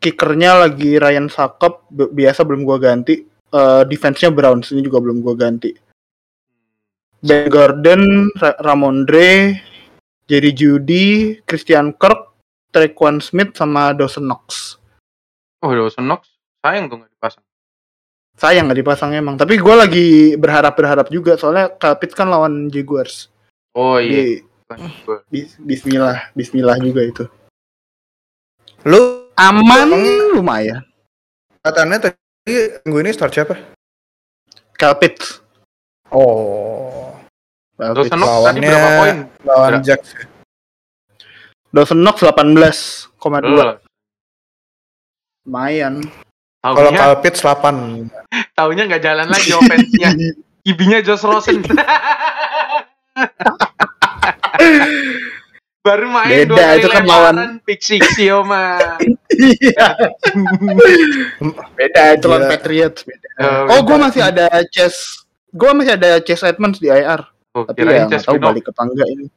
Kickernya lagi Ryan Sakep. Bi- Biasa belum gue ganti. Eh defense-nya Browns ini juga belum gue ganti. Ben Gordon, Ra- Ramondre, Jerry Judy, Christian Kirk, Trequan Smith, sama Dawson Knox. Oh, Dawson Knox sayang tuh nggak dipasang. Sayang nggak dipasang emang. Tapi gue lagi berharap-berharap juga. Soalnya Pitts kan lawan Jaguars. Oh iya. Jadi, bis- bismillah, bismillah juga itu. Lu Aman lumayan. katanya tadi minggu ini start siapa? Pitts. Oh, Dawson. Knox tadi lawannya- berapa poin? lawan ya? Dawson Knox 18,2. Lumayan. Kalau Pitts 8. taunya nggak jalan lagi offense-nya. Ibinya Josh Rosen. Baru main Beda, dua kali itu kan lawan- pick six yo mah. Iya. Beda itu lawan Gila. Patriots. Beda. Oh, Oh, gue masih ada Chase. Gue masih ada Chase Edmonds di IR. Oh, Tapi ya nggak tahu balik apa enggak ini.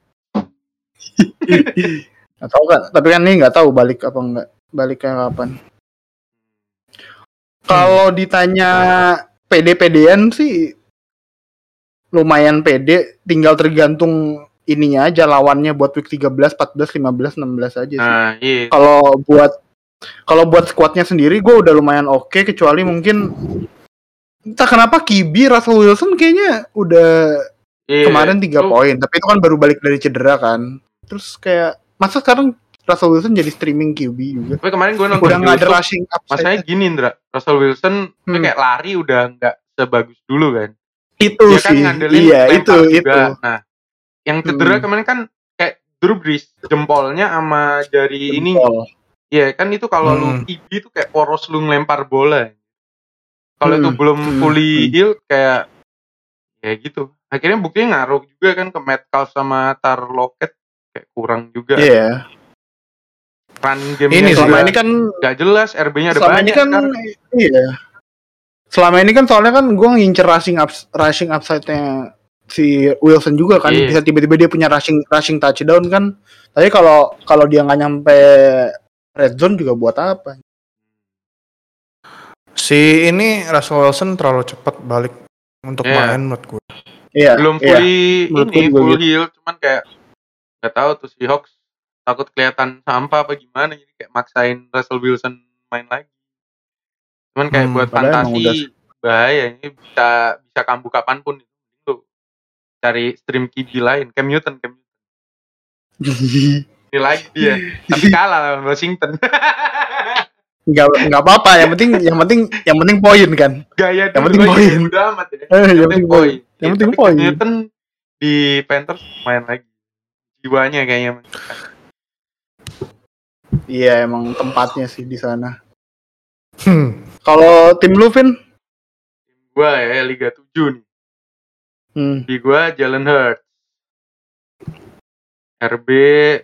Nggak tahu kan. Tapi kan ini nggak tahu balik apa enggak. Baliknya kapan. Kalau ditanya pede-pedean sih lumayan pede. Tinggal tergantung ininya aja lawannya buat week 13, 14, 15, 16 aja sih. Nah, iya. kalau buat kalau buat squadnya sendiri gue udah lumayan oke kecuali mungkin entah kenapa Kibi Russell Wilson kayaknya udah iya. kemarin tiga poin tapi itu kan baru balik dari cedera kan terus kayak masa sekarang Russell Wilson jadi streaming QB juga Tapi kemarin gue nonton udah nggak ada rushing Masalahnya upside gini Indra, Russell Wilson Hmm. kayak lari udah nggak sebagus dulu kan. itu Dia kan sih ngandelin iya itu juga. itu Nah, yang cedera Hmm. kemarin kan kayak Drew Brees jempolnya sama jari ini. Jempol. Iya kan itu kalau lu Hmm. QB itu kayak poros lu ngelempar bola. Kalau itu Hmm. belum Hmm. fully Hmm. healed kayak ya gitu. Akhirnya buktinya ngaruh juga kan ke Metcalf sama Tar Lockett kayak kurang juga. iya Run game Ini selama ini kan gak jelas, RB-nya ada selama banyak ini kan sekarang. iya selama ini kan soalnya kan gue ngincer rushing ups, rushing upside-nya si Wilson juga kan Iya. bisa tiba-tiba dia punya rushing rushing touchdown kan tapi kalau kalau dia nggak nyampe red zone juga buat apa Si ini Russell Wilson terlalu cepat balik untuk Iya. main menurut gue. iya belum iya. fully menurut ini full gitu. heal cuman kayak nggak tahu tuh si Hawks takut kelihatan sampah apa gimana jadi kayak maksain Russell Wilson main lagi. Cuman kayak Hmm, buat fantasi bahaya ini bisa bisa kambuh kapan pun. Itu lu cari stream QB lain Cam Newton Cam Newton. Ini lagi dia tapi kalah lawan Washington. Nggak nggak apa-apa yang penting yang penting yang penting poin kan. Gaya Yang penting poin. udah amat ya. Eh, yang penting poin. Ya, Yang penting tapi poin. Newton di Panthers main lagi. Jiwanya kayaknya. Iya emang tempatnya sih di sana Hmm. kalau tim lu Vin tim gua ya Liga 7 nih hmm. di gua Jalen Hurts RB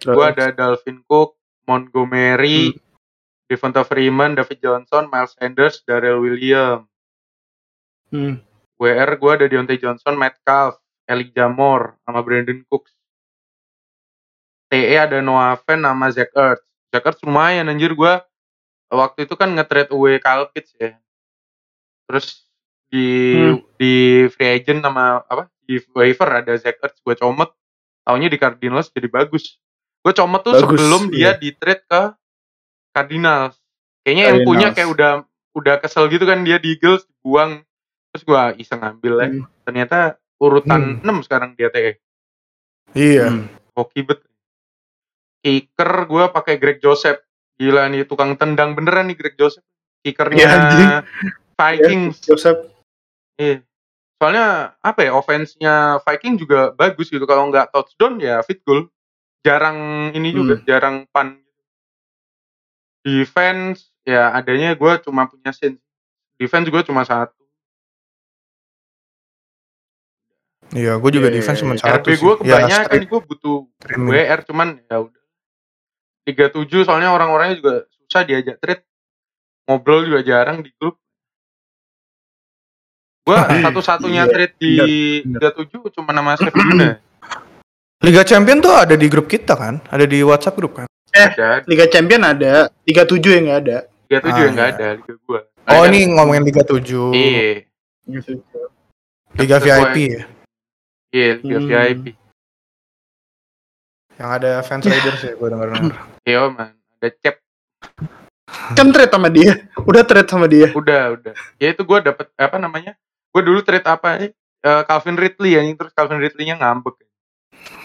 gua ada Dalvin Cook Montgomery Hmm. Devonta Freeman David Johnson Miles Sanders Darrell Williams Hmm. WR gua ada Deontay Johnson Metcalf Elijah Moore sama Brandon Cooks TE ada Noah Fant sama Zach Ertz. Zach Ertz lumayan anjir gua waktu itu kan nge-trade away Kyle Pitts ya. Terus di Hmm. di free agent sama apa di waiver ada Zach Ertz gue comot. Taunya di Cardinals jadi bagus. Gue comot tuh Bagus, sebelum dia iya. di trade ke Cardinals. Kayaknya yang punya kayak udah udah kesel gitu kan dia di Eagles dibuang. Terus gue iseng ngambil ya. Hmm. ternyata urutan 6 sekarang dia TE Iya. Hmm. hoki bet kicker gue pakai Greg Joseph gila nih tukang tendang beneran nih Greg Joseph kickernya Iya, anjing. Vikings Joseph Iya. Soalnya apa ya offense-nya Viking juga bagus gitu. Kalau nggak touchdown ya fit goal. Jarang ini juga, jarang pan. Defense ya adanya gue cuma punya Saints. Defense gue cuma satu. Iya, gue juga Iya, defense iya, cuma iya. satu RB sih. gue Ya, kebanyakan straight gue butuh. WR cuman ya udah. 37 soalnya orang-orangnya juga susah diajak trade. Ngobrol juga jarang di grup. Gue satu-satunya Iya, trade di bener. 37 cuma nama Chef Yuna. Liga Champion tuh ada di grup kita kan? Ada di WhatsApp grup kan? Ada. Liga Champion ada, Liga 7 yang nggak ada. Liga 7 Ah, yang nggak iya. ada Liga gua. Oh, Ada- ini ngomongin Liga 7. Iya. Liga VIP gua- ya. Iya, Liga Hmm. VIP. Yang ada fans Raiders ya, gue denger denger. Iya, man. Ada cep. Kan trade sama dia, udah trade sama dia. Udah, udah. Ya itu gua dapet apa namanya? Gua dulu trade apa? Eh, Calvin Ridley ya, terus Calvin Ridley-nya ngambek.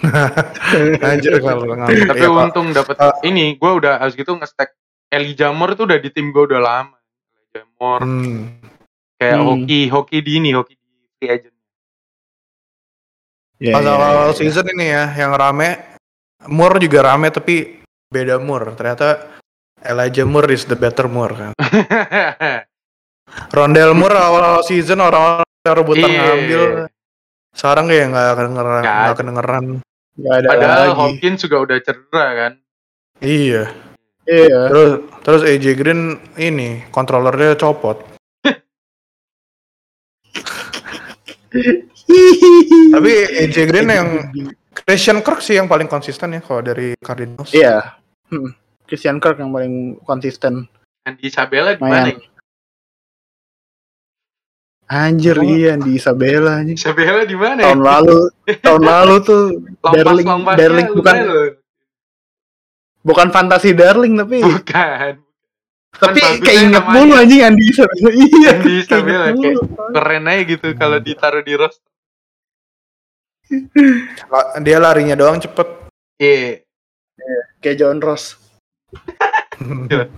Anjir kalau ngambil. Tapi Iya, Pak. untung dapet Ah. ini, gua udah harus gitu nge-stack Elijah Moore tuh udah di tim gua udah lama. Elijah Moore Hmm. kayak Hmm. hoki, hoki di ini, hoki di free agent. Ya, Pas ya, awal ya. season ini ya, yang rame, Moore juga rame tapi beda Moore. Ternyata Elijah Moore is the better Moore kan. Rondell Moore awal season orang-orang rebutan Iya. ngambil. Sekarang kayak nggak kedengeran, Nggak kedengeran. Nggak ada Padahal lagi. Hopkins juga udah cedera kan. Iya. Iya. Terus terus AJ Green ini kontrolernya copot. Tapi AJ Green yang Christian Kirk sih yang paling konsisten ya kalau dari Cardinals. Iya. Hmm. Christian Kirk yang paling konsisten. Andy Isabella di mana? Anjir Oh. iya di Isabella nih. Isabella di mana? Tahun lalu, tahun lalu tuh Darling, Darling bukan lumayan loh. bukan fantasi Darling tapi Bukan. tapi Kan keinget mulu anjing Andi Isabella. Iya. Andy Isabella, kayak-. Keren aja gitu kalau ditaruh di roster. Dia larinya doang cepet. Iya. Kayak John Ross.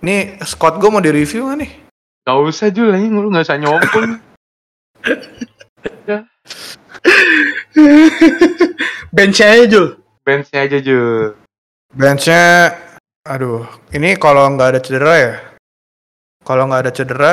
Nih Scott gue mau di review gak nih? Gak usah Jul, anjing lu gak usah nyompong. Bench aja Jul. Benchnya aja Jul. Benchnya, aduh, ini kalau nggak ada cedera ya. Kalau nggak ada cedera,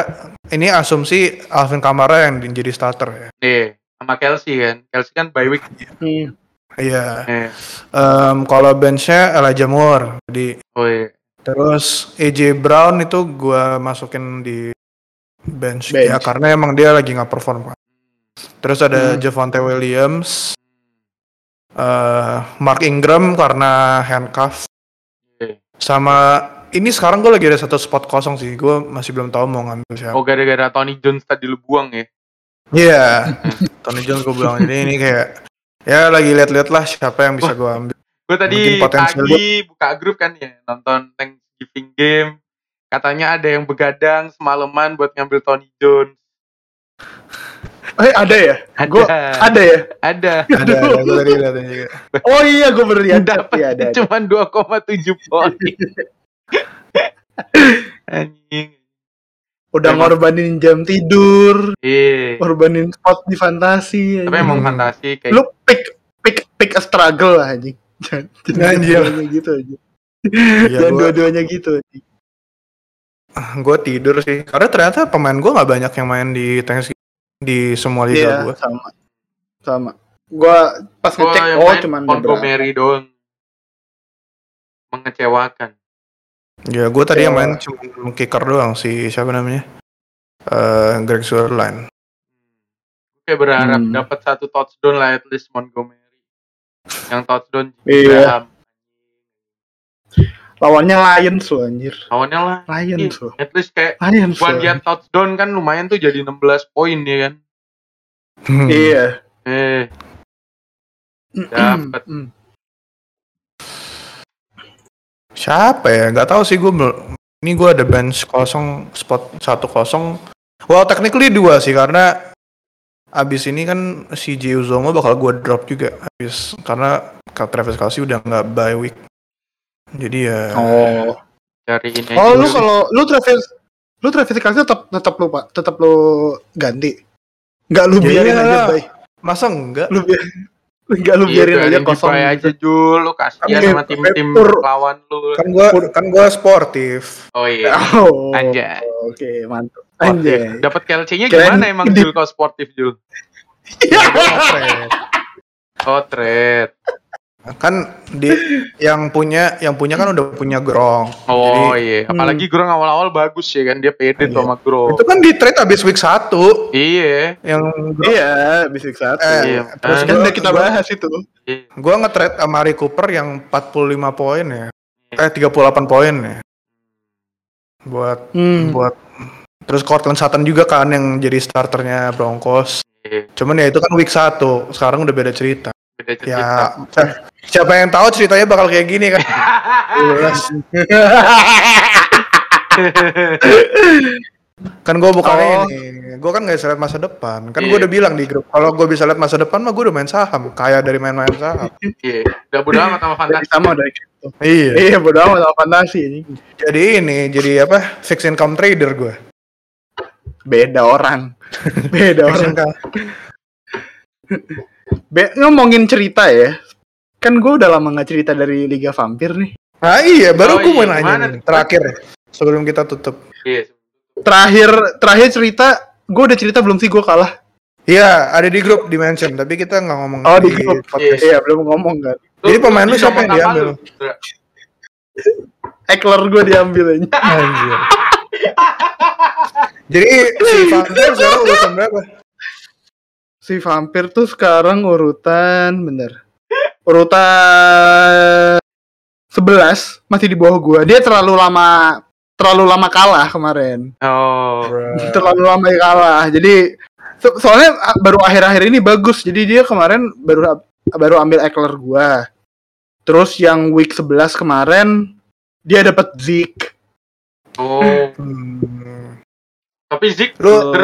ini asumsi Alvin Kamara yang jadi starter ya. Iya. Sama Kelsey kan. Kelsey kan bye week. Hmm. Iya. Eh. Em, kalau benchnya Elijah Moore, jadi Oh iya. terus AJ Brown itu gua masukin di bench, Bench. ya karena emang dia lagi nggak perform. kan. Terus ada Hmm. Javonte Williams, eh, Mark Ingram karena handcuff, Iya. sama ini sekarang gue lagi ada satu spot kosong sih, gue masih belum tahu mau ngambil siapa. Oh gara-gara Tony Jones tadi lu buang ya. Iya, Tony Jones gue bilang jadi ini kayak ya lagi lihat-lihat lah siapa yang bisa gue ambil. Gue tadi pagi buka grup kan ya nonton Thanksgiving game. Katanya ada yang begadang semalaman buat ngambil Tony Jones. Eh ada ya? Ada. Gua ada ya? Ada. Ada, ada gue tadi liatin juga. Oh iya gue baru lihat Dapat Iya, ada. ada. cuma 2,7 poin. Anjing. Udah Emang- ngorbanin jam tidur, Iya. ngorbanin spot di fantasi. Tapi anjing. emang Hmm. fantasi kayak lu pick pick pick a struggle lah anjing. Jangan Anjir. dua-duanya gitu aja. Iya, Jangan gue dua-duanya gitu. anjing. gue tidur sih, karena ternyata pemain gue nggak banyak yang main di Thanksgiving di semua liga Iya, gue. sama. Sama. Gua pas Gua ngecek oh cuman beberapa. Montgomery doang. Mengecewakan. Ya gue tadi yang Kecewa. main cuma kicker doang si siapa namanya, Eh Greg Zuerlein. Gue kayak berharap Hmm. dapat satu touchdown lah at least Montgomery. Yang touchdown Iya. Graham. Lawannya Lions loh anjir. Lawannya lah. Lions loh. At least kayak Lions buat dia touchdown kan lumayan tuh jadi 16 poin ya kan. Hmm. Iya. Eh, Dapet. Hmm. Siapa ya? Gak tahu sih gue. Ini gue ada bench kosong, spot satu kosong. Well, technically dua sih karena abis ini kan si J Uzomo bakal gue drop juga abis karena Ka- Travis Kelsey udah nggak bye week. Jadi ya. Oh. cari ini Oh lu kalau lu Travis lu Travis Kelsey tetap tetap lu Pak, tetap lu ganti. Enggak lu Ya biarin aja, Bay. Masa enggak? Lu biar enggak lu Iya, biarin aja kosong. aja Jul, lu kasihan sama tim-tim pur- lawan lu. Kan gue kan gue sportif. Oh iya. Oh. Anjay. Oke, mantap. Sportif. Anjay. Dapat Kirain gimana emang Jul kalau sportif Jul? Trade. Oh trade. Kan di yang punya yang punya kan udah punya Grong. Oh Jadi, iya, apalagi Grong awal-awal bagus ya kan dia pede tuh Iya. sama Grong. itu kan di trade abis week 1 Iya. yang Iya, bisa satu. Eh, Iya. terus kan udah kita bahas itu. iya. gua nge-trade sama Mari Cooper yang 45 poin ya. Eh 38 poin ya. Buat Hmm. buat terus Cortland Sutton juga kan yang jadi starternya Broncos. Iya, Cuman ya itu kan week 1, sekarang udah beda cerita. Beda cerita. Ya, siapa yang tahu ceritanya bakal kayak gini kan? kan gue bukan Oh. ini, gue kan nggak bisa lihat masa depan. Kan Iya. gue udah bilang di grup, kalau gue bisa lihat masa depan mah gue udah main saham, kaya dari main-main saham. Iya, udah bodo amat sama Jadi fantasi. sama dari gitu. iya. Iya, bodo amat sama fantasi ini. Jadi ini, jadi apa? Fixed income trader gue. Beda orang. Beda orang. Be ngomongin cerita ya. Kan gue udah lama nggak cerita dari Liga Vampir nih. Nah iya, baru Oh gue mau iya, nanya nih, terakhir ya, sebelum kita tutup. Iya. Terakhir terakhir cerita, gue udah cerita belum sih gue kalah? Iya, ada di grup di mention, tapi kita nggak ngomong Oh di grup. podcast. Iya, belum ngomong kan. Jadi pemain lu siapa yang diambil? lu? Eckler gue diambil aja. Anjir. Jadi si Vampir sekarang urutan berapa? Si Vampir tuh sekarang urutan bener. Urutan 11 masih di bawah gua. Dia terlalu lama terlalu lama kalah kemarin. Oh, Terlalu lama kalah. Jadi so- soalnya ah, baru akhir-akhir ini bagus. Jadi dia kemarin baru baru ambil Eckler gua. Terus yang week 11 kemarin dia dapat Zeke. oh. Hmm. Tapi Zik loh.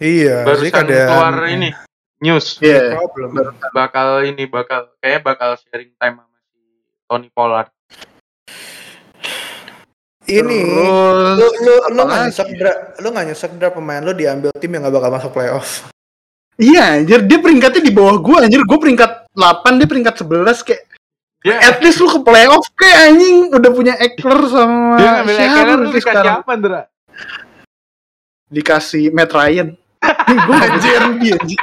Iya, Barusan ada keluar ini news Iya. problem. bakal ini bakal kayaknya bakal sharing time sama si Tony Pollard. Ini Terus lu lu lu nggak nyesek dra, lu nggak nyesek dra pemain lu diambil tim yang gak bakal masuk playoff. Iya, anjir dia peringkatnya di bawah gua anjir. Gua peringkat 8, dia peringkat 11 kayak Dia at least lu ke playoff kayak anjing udah punya Eckler sama dia ngambil siapa Eckler tuh berarti dikasih sekarang apa, Ndra? dikasih Matt Ryan. Gue anjir anjing.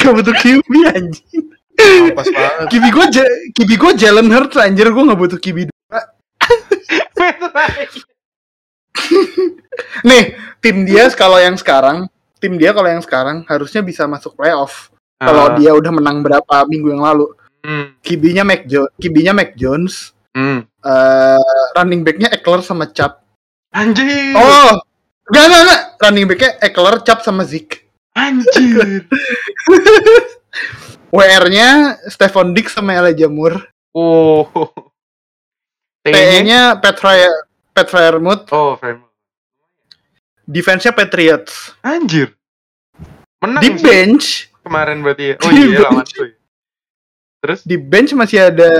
Gak butuh QB anjing. Pas banget. QB gue QB gue Jalen Hurts anjir gue gak butuh QB dua. Nih tim dia kalau yang sekarang tim dia kalau yang sekarang harusnya bisa masuk playoff kalau Ah, dia udah menang berapa minggu yang lalu. hmm, QB-nya Mac Jo QB-nya Mac Jones, hmm. eh running back-nya Eckler sama Chubb. Anjir. Oh, enggak enggak enggak. Running back-nya Eckler, Chubb sama Zeke. Anjir. WR-nya Stephon Diggs sama Elijah Moore. Oh. T-nya? PE-nya Pat Fryer Pat Fryermuth. Oh, frame. Defense-nya Patriots. Anjir. Menang Di sih bench, kemarin berarti ya. Oh Di iya lawan tuh. ya. Terus di bench masih ada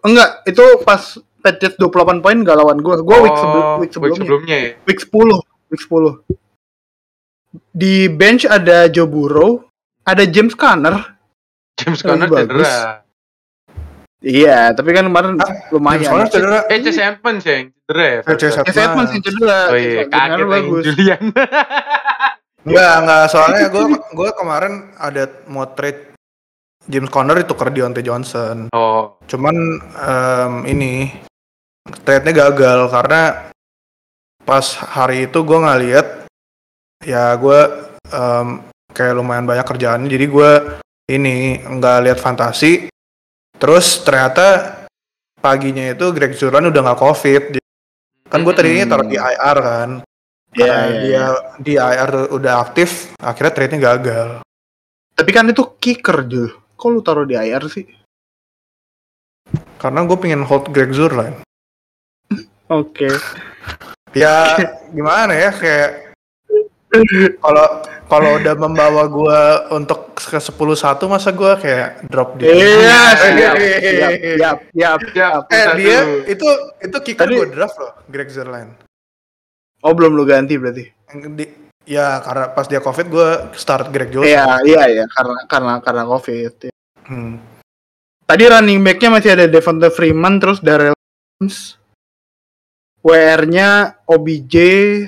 enggak, itu pas Patriots 28 poin gak lawan gua. Gua week, sebelum, oh, week sebelumnya. sebelumnya ya. Week 10, week 10. Di bench ada Joe Burrow, ada James Conner. James Conner bagus. cedera. Iya, tapi kan kemarin lumayan. Soalnya cedera. Eh, Chase Edmonds ya yang cedera ya. Eh, Chase Edmonds yang cedera. Oh iya, Conner kaget yang Julian. Enggak, enggak. Soalnya gue gue kemarin ada mau trade James Conner itu ke Deontay Johnson. oh, Cuman em, ini trade-nya gagal karena pas hari itu gue nggak lihat ya gue em, kayak lumayan banyak kerjaannya jadi gue ini nggak lihat fantasi. Terus ternyata paginya itu Greg Zuran udah nggak covid. Kan gue tadinya taruh di IR kan. Iya, Karena iya, dia di IR udah aktif akhirnya trade-nya gagal. Tapi kan itu kicker, Jul. Kok lu taruh di IR sih? karena gue pengen hold Greg Zuran. Oke. ya gimana ya kayak kalau kalau udah membawa gua untuk ke 10 satu masa gua kayak drop dia. Iya, siap, siap, siap, siap, siap. ya, Eh dia itu itu kicker gua draft loh, Greg Zerline. Oh, belum lu ganti berarti? Di- ya karena pas dia covid gua start Greg Johnson. Iya, iya, iya, karena karena karena Covid. Hmm. Tadi running back-nya masih ada Devonta Freeman terus Darrell Williams. WR-nya OBJ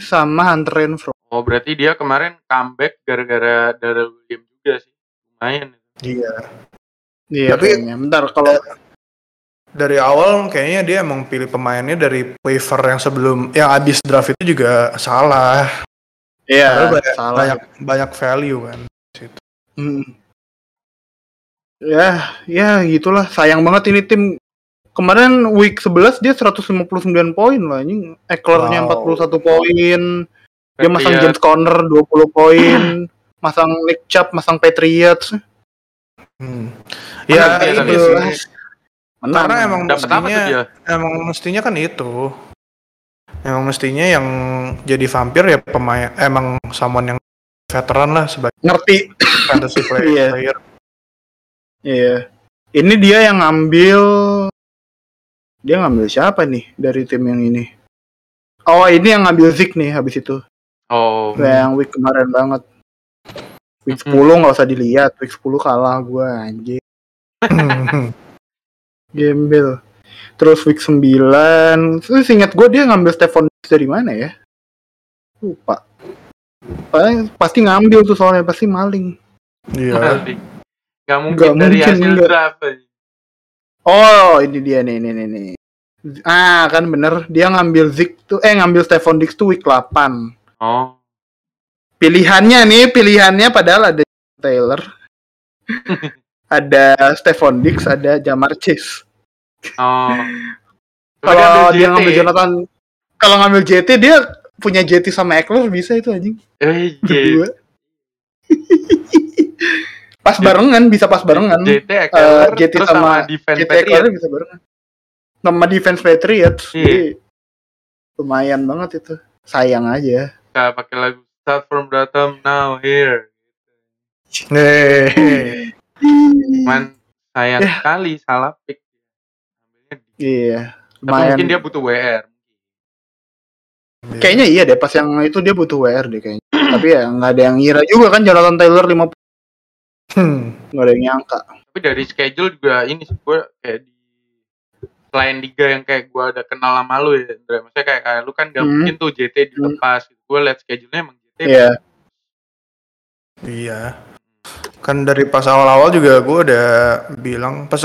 sama Hunter Renfro. Oh, berarti dia kemarin comeback gara-gara Darrell Williams juga sih. Lumayan. Iya. Iya, Tapi- kayaknya. Bentar kalau Dari awal kayaknya dia emang pilih pemainnya dari waiver yang sebelum yang abis draft itu juga salah. iya banyak, salah. banyak banyak value kan. Hmm. Ya, ya gitulah. Sayang banget ini tim kemarin week 11 dia 159 poin loh anjing. Eckler-nya Wow. 41 poin. Dia masang Patriot. James Conner 20 poin. masang Nick Chubb, masang Patriots. Hmm. Ya dia itu. Menang. Karena emang Dapat apa tuh mestinya dia? emang mestinya kan itu. Emang mestinya yang jadi vampir ya pemain emang someone yang veteran lah sebagai ngerti. fantasy player. Iya. player. Iya. Ini dia yang ngambil dia ngambil siapa nih dari tim yang ini? Oh, ini yang ngambil Zik nih habis itu. Oh, Kayak yang week kemarin banget. Week Mm-mm. 10 nggak usah dilihat, week 10 kalah gua anjing. Gembel. Terus week 9, terus ingat gue dia ngambil Stephon Diggs dari mana ya? Lupa. Paling pasti ngambil tuh soalnya pasti maling. Iya. Nggak mungkin Nggak dari mungkin, hasil nggak. draft. Oh, ini dia nih, nih, nih, nih. Ah, kan bener. Dia ngambil Zik tuh, eh ngambil Stephon Diggs tuh week 8. Oh, Pilihannya nih, pilihannya padahal ada Taylor. ada Stephon Diggs, ada Jamar Chase. oh. Kalau dia ngambil Jonathan, kalau ngambil JT dia punya JT sama Eckler bisa itu anjing. Eh, Berdua. J- pas barengan, bisa pas barengan. JT, Eckler, Eh, JT sama- sama defense JT. Eckler bisa barengan. Nama defense Patriots. Iya. Jadi, lumayan banget itu. Sayang aja. Nggak pakai lagu Start from bottom now here. Nih. Man, sayang Ya. sekali salah pick. Iya. Lumayan. mungkin dia butuh WR. Kayaknya iya deh, pas yang itu dia butuh WR deh kayaknya. Tapi ya nggak ada yang ngira juga kan Jonathan Taylor 50 Hmm. nggak ada yang nyangka. Tapi dari schedule juga ini sih gue kayak di selain liga yang kayak gue ada kenal sama lu ya, Indra. Maksudnya kayak, kayak lu kan gak Hmm. mungkin tuh JT dilepas. Gue liat schedule-nya emang JT. Iya. Iya. Kan dari pas awal-awal juga gue udah bilang pas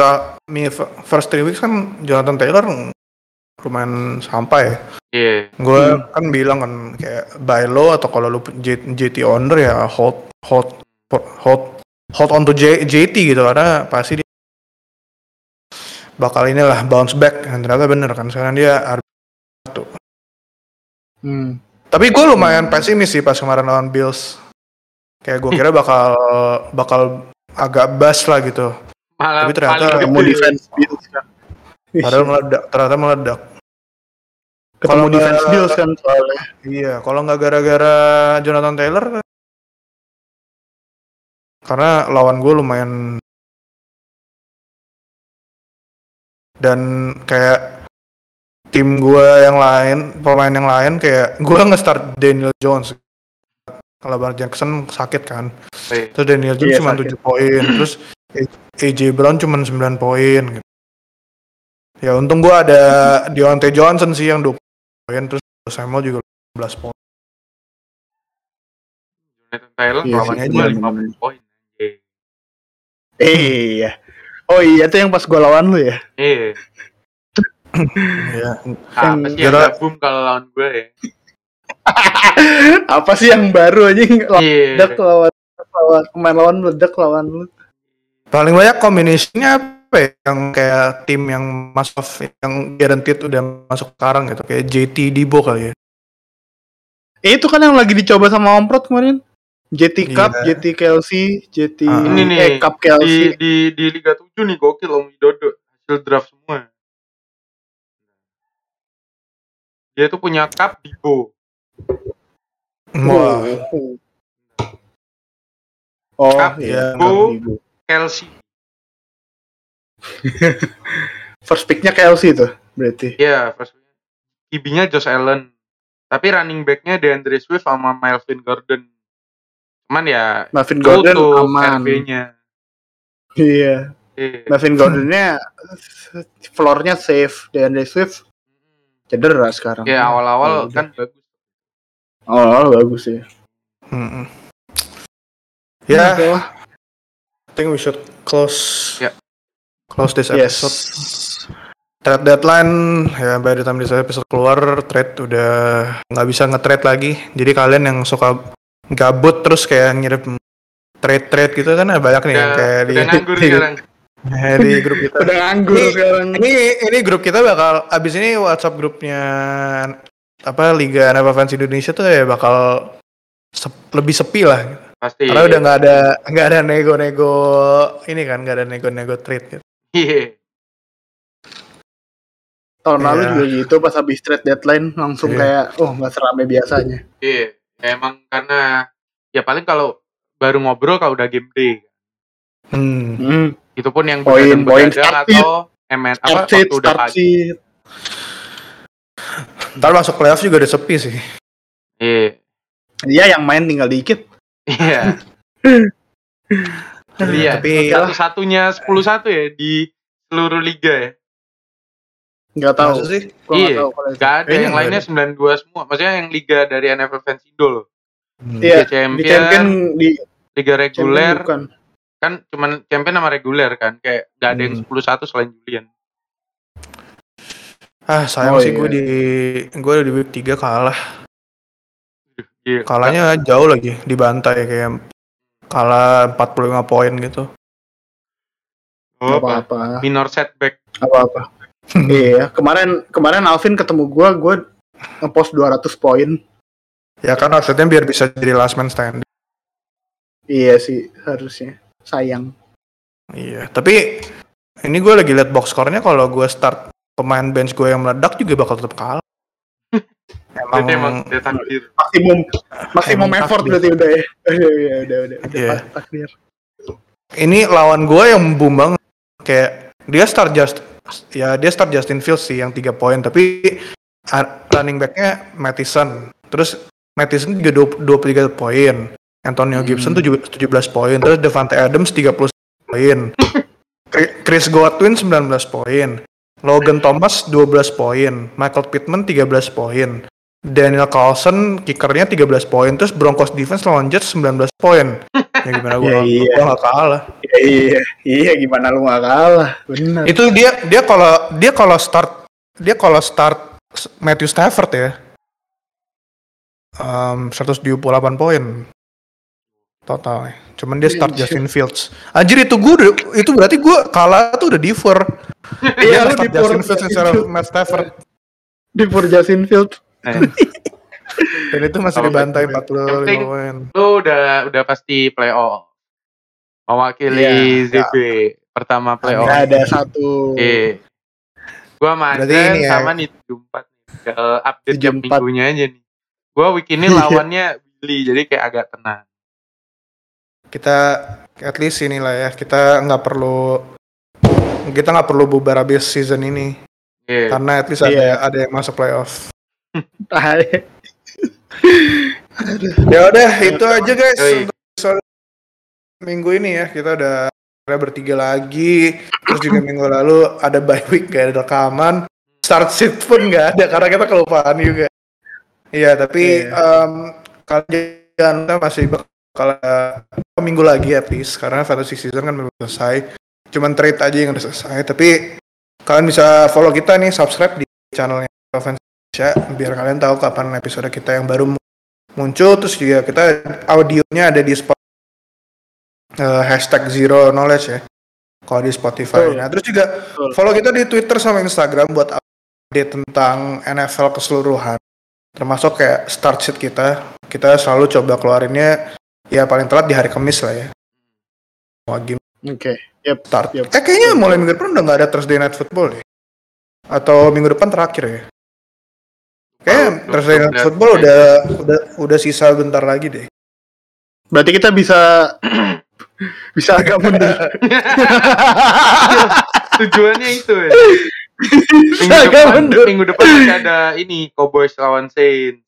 first three weeks kan Jonathan Taylor lumayan sampai. Iya. Gue Hmm. kan bilang kan kayak buy low atau kalau lu JT owner ya hold hold hold hold on to J- JT gitu karena pasti dia bakal inilah bounce back dan ternyata bener kan sekarang dia RB satu. Hmm. Tapi gue lumayan pesimis sih pas kemarin lawan Bills. Kayak gue kira bakal bakal agak bas lah gitu. Malah Tapi ternyata Ketemu gede. defense Bills kan. Padahal meledak, ternyata meledak. Ketemu kalau defense Bills kan soalnya. Iya, kalau nggak gara-gara Jonathan Taylor, karena lawan gue lumayan dan kayak tim gue yang lain, pemain yang lain kayak gue nge-start Daniel Jones. Kalau Bar Jackson sakit kan, Iya. terus Daniel Jones Iya, cuma sakit. 7 poin, terus AJ Brown cuma 9 poin. Gitu. Ya untung gue ada Deontay Johnson sih yang 20 poin, terus Samuel juga 15 poin. Jonathan Taylor Iya lawan sih, gue iya, 50 poin. Iya. Iya. Oh iya tuh yang pas gua lawan lu ya. Iya. Iya. Apa sih yang Kira- gabung kalau lawan gue ya? Apa sih yang baru aja Iya. meledak lawan lawan pemain lawan meledak lawan lu. Paling banyak kombinasinya apa ya? Yang kayak tim yang masuk yang guaranteed udah masuk sekarang gitu kayak JT Dibo kali ya. Eh, itu kan yang lagi dicoba sama Omprot kemarin. JT Cup, Iya. JT Kelsey, JT Ah. Ini nih, eh, Cup Di, Kelsey. di, di Liga 7 nih gokil Om Widodo. Hasil draft semua. Dia tuh punya cup Dibo. Wah, Oh, Cup iya. Dibo. Kelsey. First picknya Kelsey tuh berarti. Iya, first QB-nya Josh Allen. Tapi running back-nya DeAndre Swift sama Melvin Gordon. Cuman ya Marvin Gordon aman. RB-nya. Iya. Iya. Marvin Gordonnya floornya safe dan Swift cedera sekarang. Ya Ya awal-awal udah. kan bagus. Awal-awal bagus ya. Mm-mm. Ya, Oke lah. I think we should close Ya. close this Yes. episode. Trade deadline ya by the time this episode keluar trade udah nggak bisa nge-trade lagi. Jadi kalian yang suka gabut terus kayak ngirim trade-trade gitu kan banyak nih yang Udah, kayak di, nganggur di, sekarang. Di grup kita. Udah nganggur Ini- sekarang. Ini ini grup kita bakal abis ini WhatsApp grupnya apa Liga NFL Fans Indonesia tuh ya bakal sep- lebih sepi lah. Pasti. Karena udah nggak ada nggak ada nego-nego ini kan nggak ada nego-nego trade gitu. Iya. Tahun lalu Iya. juga gitu pas habis trade deadline langsung Iya. kayak oh nggak serame biasanya. Iya. Ya, emang karena ya paling kalau baru ngobrol kalau udah game day. Hmm. Hmm. Itu pun yang Poin- poin atau MN apa waktu udah start pagi. sheet. Ntar masuk playoff juga udah sepi sih. Iya. Iya yang main tinggal dikit. Iya. Iya. Tapi Satu-satunya 10-1 ya di seluruh liga ya. Nggak tahu. Masa sih? Gua Iya. tahu itu. Gak ada Kayaknya yang lainnya 92 semua. Maksudnya yang liga dari NFL Fans Indo loh. Hmm. Iya, Liga Di Champion, champion di liga champion reguler bukan. Kan cuman champion sama reguler kan kayak gak ada yang Hmm. 10-1 selain Julian. Ah sayang Oh, sih iya. gue di gue di week 3 kalah. Iya. Kalahnya jauh lagi dibantai kayak kalah 45 poin gitu. Oh, apa? apa-apa. Minor setback. Apa-apa. Iya, kemarin kemarin Alvin ketemu gua, gua ngepost 200 poin. Ya kan maksudnya biar bisa jadi last man stand. Iya sih, harusnya. Sayang. Iya, tapi ini gue lagi liat box score-nya kalau gue start pemain bench gue yang meledak juga bakal tetap kalah. emang, Berarti emang dia takdir. Maksimum maksimum Emang effort takdir. berarti udah ya. Udah, udah, udah, udah, udah Iya. pas- takdir. ini lawan gue yang boom banget. Kayak dia start just ya dia start Justin Fields sih yang 3 poin tapi uh, running back-nya Mattison. Terus Mattison juga 20 23 poin. Antonio Gibson Hmm. 7 17 poin. Terus Devante Adams 30 poin. Chri- Chris Godwin 19 poin. Logan Thomas 12 poin. Michael Pittman 13 poin. Daniel Carlson kickernya 13 poin. Terus Broncos defense lawan Jets 19 poin. Ya gimana gue Ya, iya. gua gak kalah. Iya, iya, iya gimana lu gak kalah? Bener. Itu dia dia kalau dia kalau start dia kalau start Matthew Stafford ya. Um, 178 poin total. Cuman dia start Anjir. Justin Fields. Anjir itu gue udah, itu berarti gue kalah tuh udah defer. Iya, Dia lu start defer. Justin Fields secara Matt Stafford Pur Justin Field. Eh, dan itu masih dibantai Yang 45 penting- poin. lu udah udah pasti playoff. Mewakili Iya, ZB pertama playoff. Gak ada satu. Iya. Gua sama Berarti Adrian ini ya. sama nih 74 nih. Tinggal update tiap 74. minggunya aja nih. Gua week ini Iya. lawannya Billy jadi kayak agak tenang. Kita at least inilah ya kita nggak perlu kita nggak perlu bubar habis season ini Iya. karena at least ada Iya. ada yang masuk playoff. Tai. Ya udah itu aja guys Yoi. untuk episode minggu ini ya kita udah udah bertiga lagi terus juga minggu lalu ada bye week gak ada rekaman start sheet pun nggak ada karena kita kelupaan juga iya tapi Iya. em, kalian kita masih bakal ada minggu lagi at least karena fantasy season kan belum selesai cuman trade aja yang udah selesai tapi kalian bisa follow kita nih subscribe di channelnya Indonesia biar kalian tahu kapan episode kita yang baru muncul terus juga kita audionya ada di spot eh, hashtag zero knowledge ya kalau di Spotify. Betul. Nah terus juga Betul. follow kita di Twitter sama Instagram buat update tentang NFL keseluruhan termasuk kayak start sheet kita kita selalu coba keluarinnya ya paling telat di hari Kamis lah ya. Wah game Oke. Yep. start. Yep. Eh kayaknya mulai minggu depan udah nggak ada Thursday Night Football ya? Atau minggu depan terakhir ya? Kayak Oh, Thursday Night. Football udah udah udah sisa bentar lagi deh. Berarti kita bisa bisa agak mundur. Tujuannya itu ya. Minggu Agak depan, mundur. minggu depan masih ada ini Cowboys lawan Saints.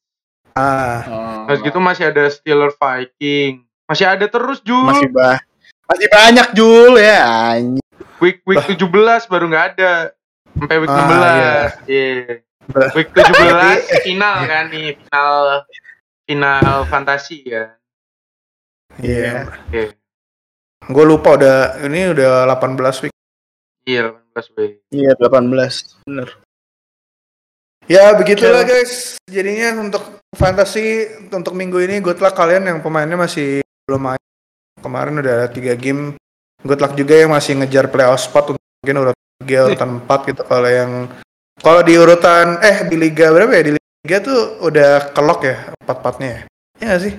Ah, Terus gitu masih ada Steelers Viking. Masih ada terus Jul. masih bah masih banyak Jul ya. anjing. Week week 17 baru nggak ada. Sampai week Ah, 16. Iya. Bah. Week 17 final kan nih, final final fantasi ya. iya. Oke. Gue lupa udah ini udah 18 week. Iya 18 B. Iya 18 bener. Ya begitulah guys. Jadinya untuk fantasi untuk minggu ini good luck kalian yang pemainnya masih belum main. Kemarin udah ada 3 game. Good luck juga yang masih ngejar playoff spot untuk mungkin urutan 3 urutan 4 gitu kalau yang kalau di urutan eh di liga berapa ya? Di liga tuh udah kelok ya empat-empatnya ya. Iya nggak sih?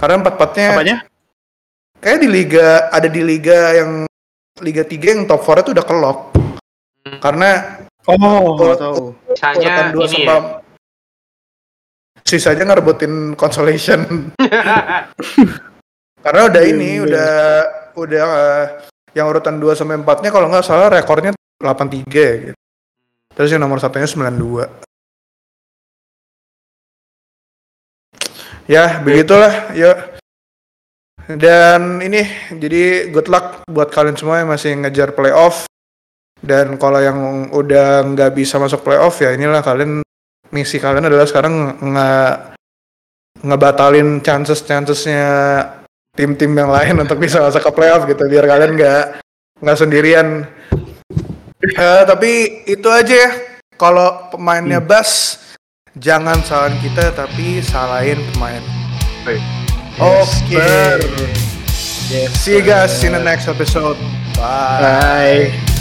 Karena empat-empatnya Apanya? kayak di liga ada di liga yang liga 3 yang top 4 itu udah kelok. Hmm. Karena Oh, nggak tahu. Sisanya urutan dua ini sama ya. sisanya ngerebutin consolation karena udah ini Iya. udah udah eh, yang urutan 2 sampai 4 nya kalau nggak salah rekornya 83 ya gitu. terus yang nomor satunya 92 ya begitulah ya dan ini jadi good luck buat kalian semua yang masih ngejar playoff dan kalau yang udah nggak bisa masuk playoff ya inilah kalian misi kalian adalah sekarang nge ngebatalin chances chancesnya tim-tim yang lain untuk bisa masuk ke playoff gitu biar kalian nggak nggak sendirian. Eh, tapi itu aja ya. Kalau pemainnya bas jangan salahin kita tapi salahin pemain. Baik. oke. Yes, sir. Yes, see you guys in the next episode. Bye. Bye.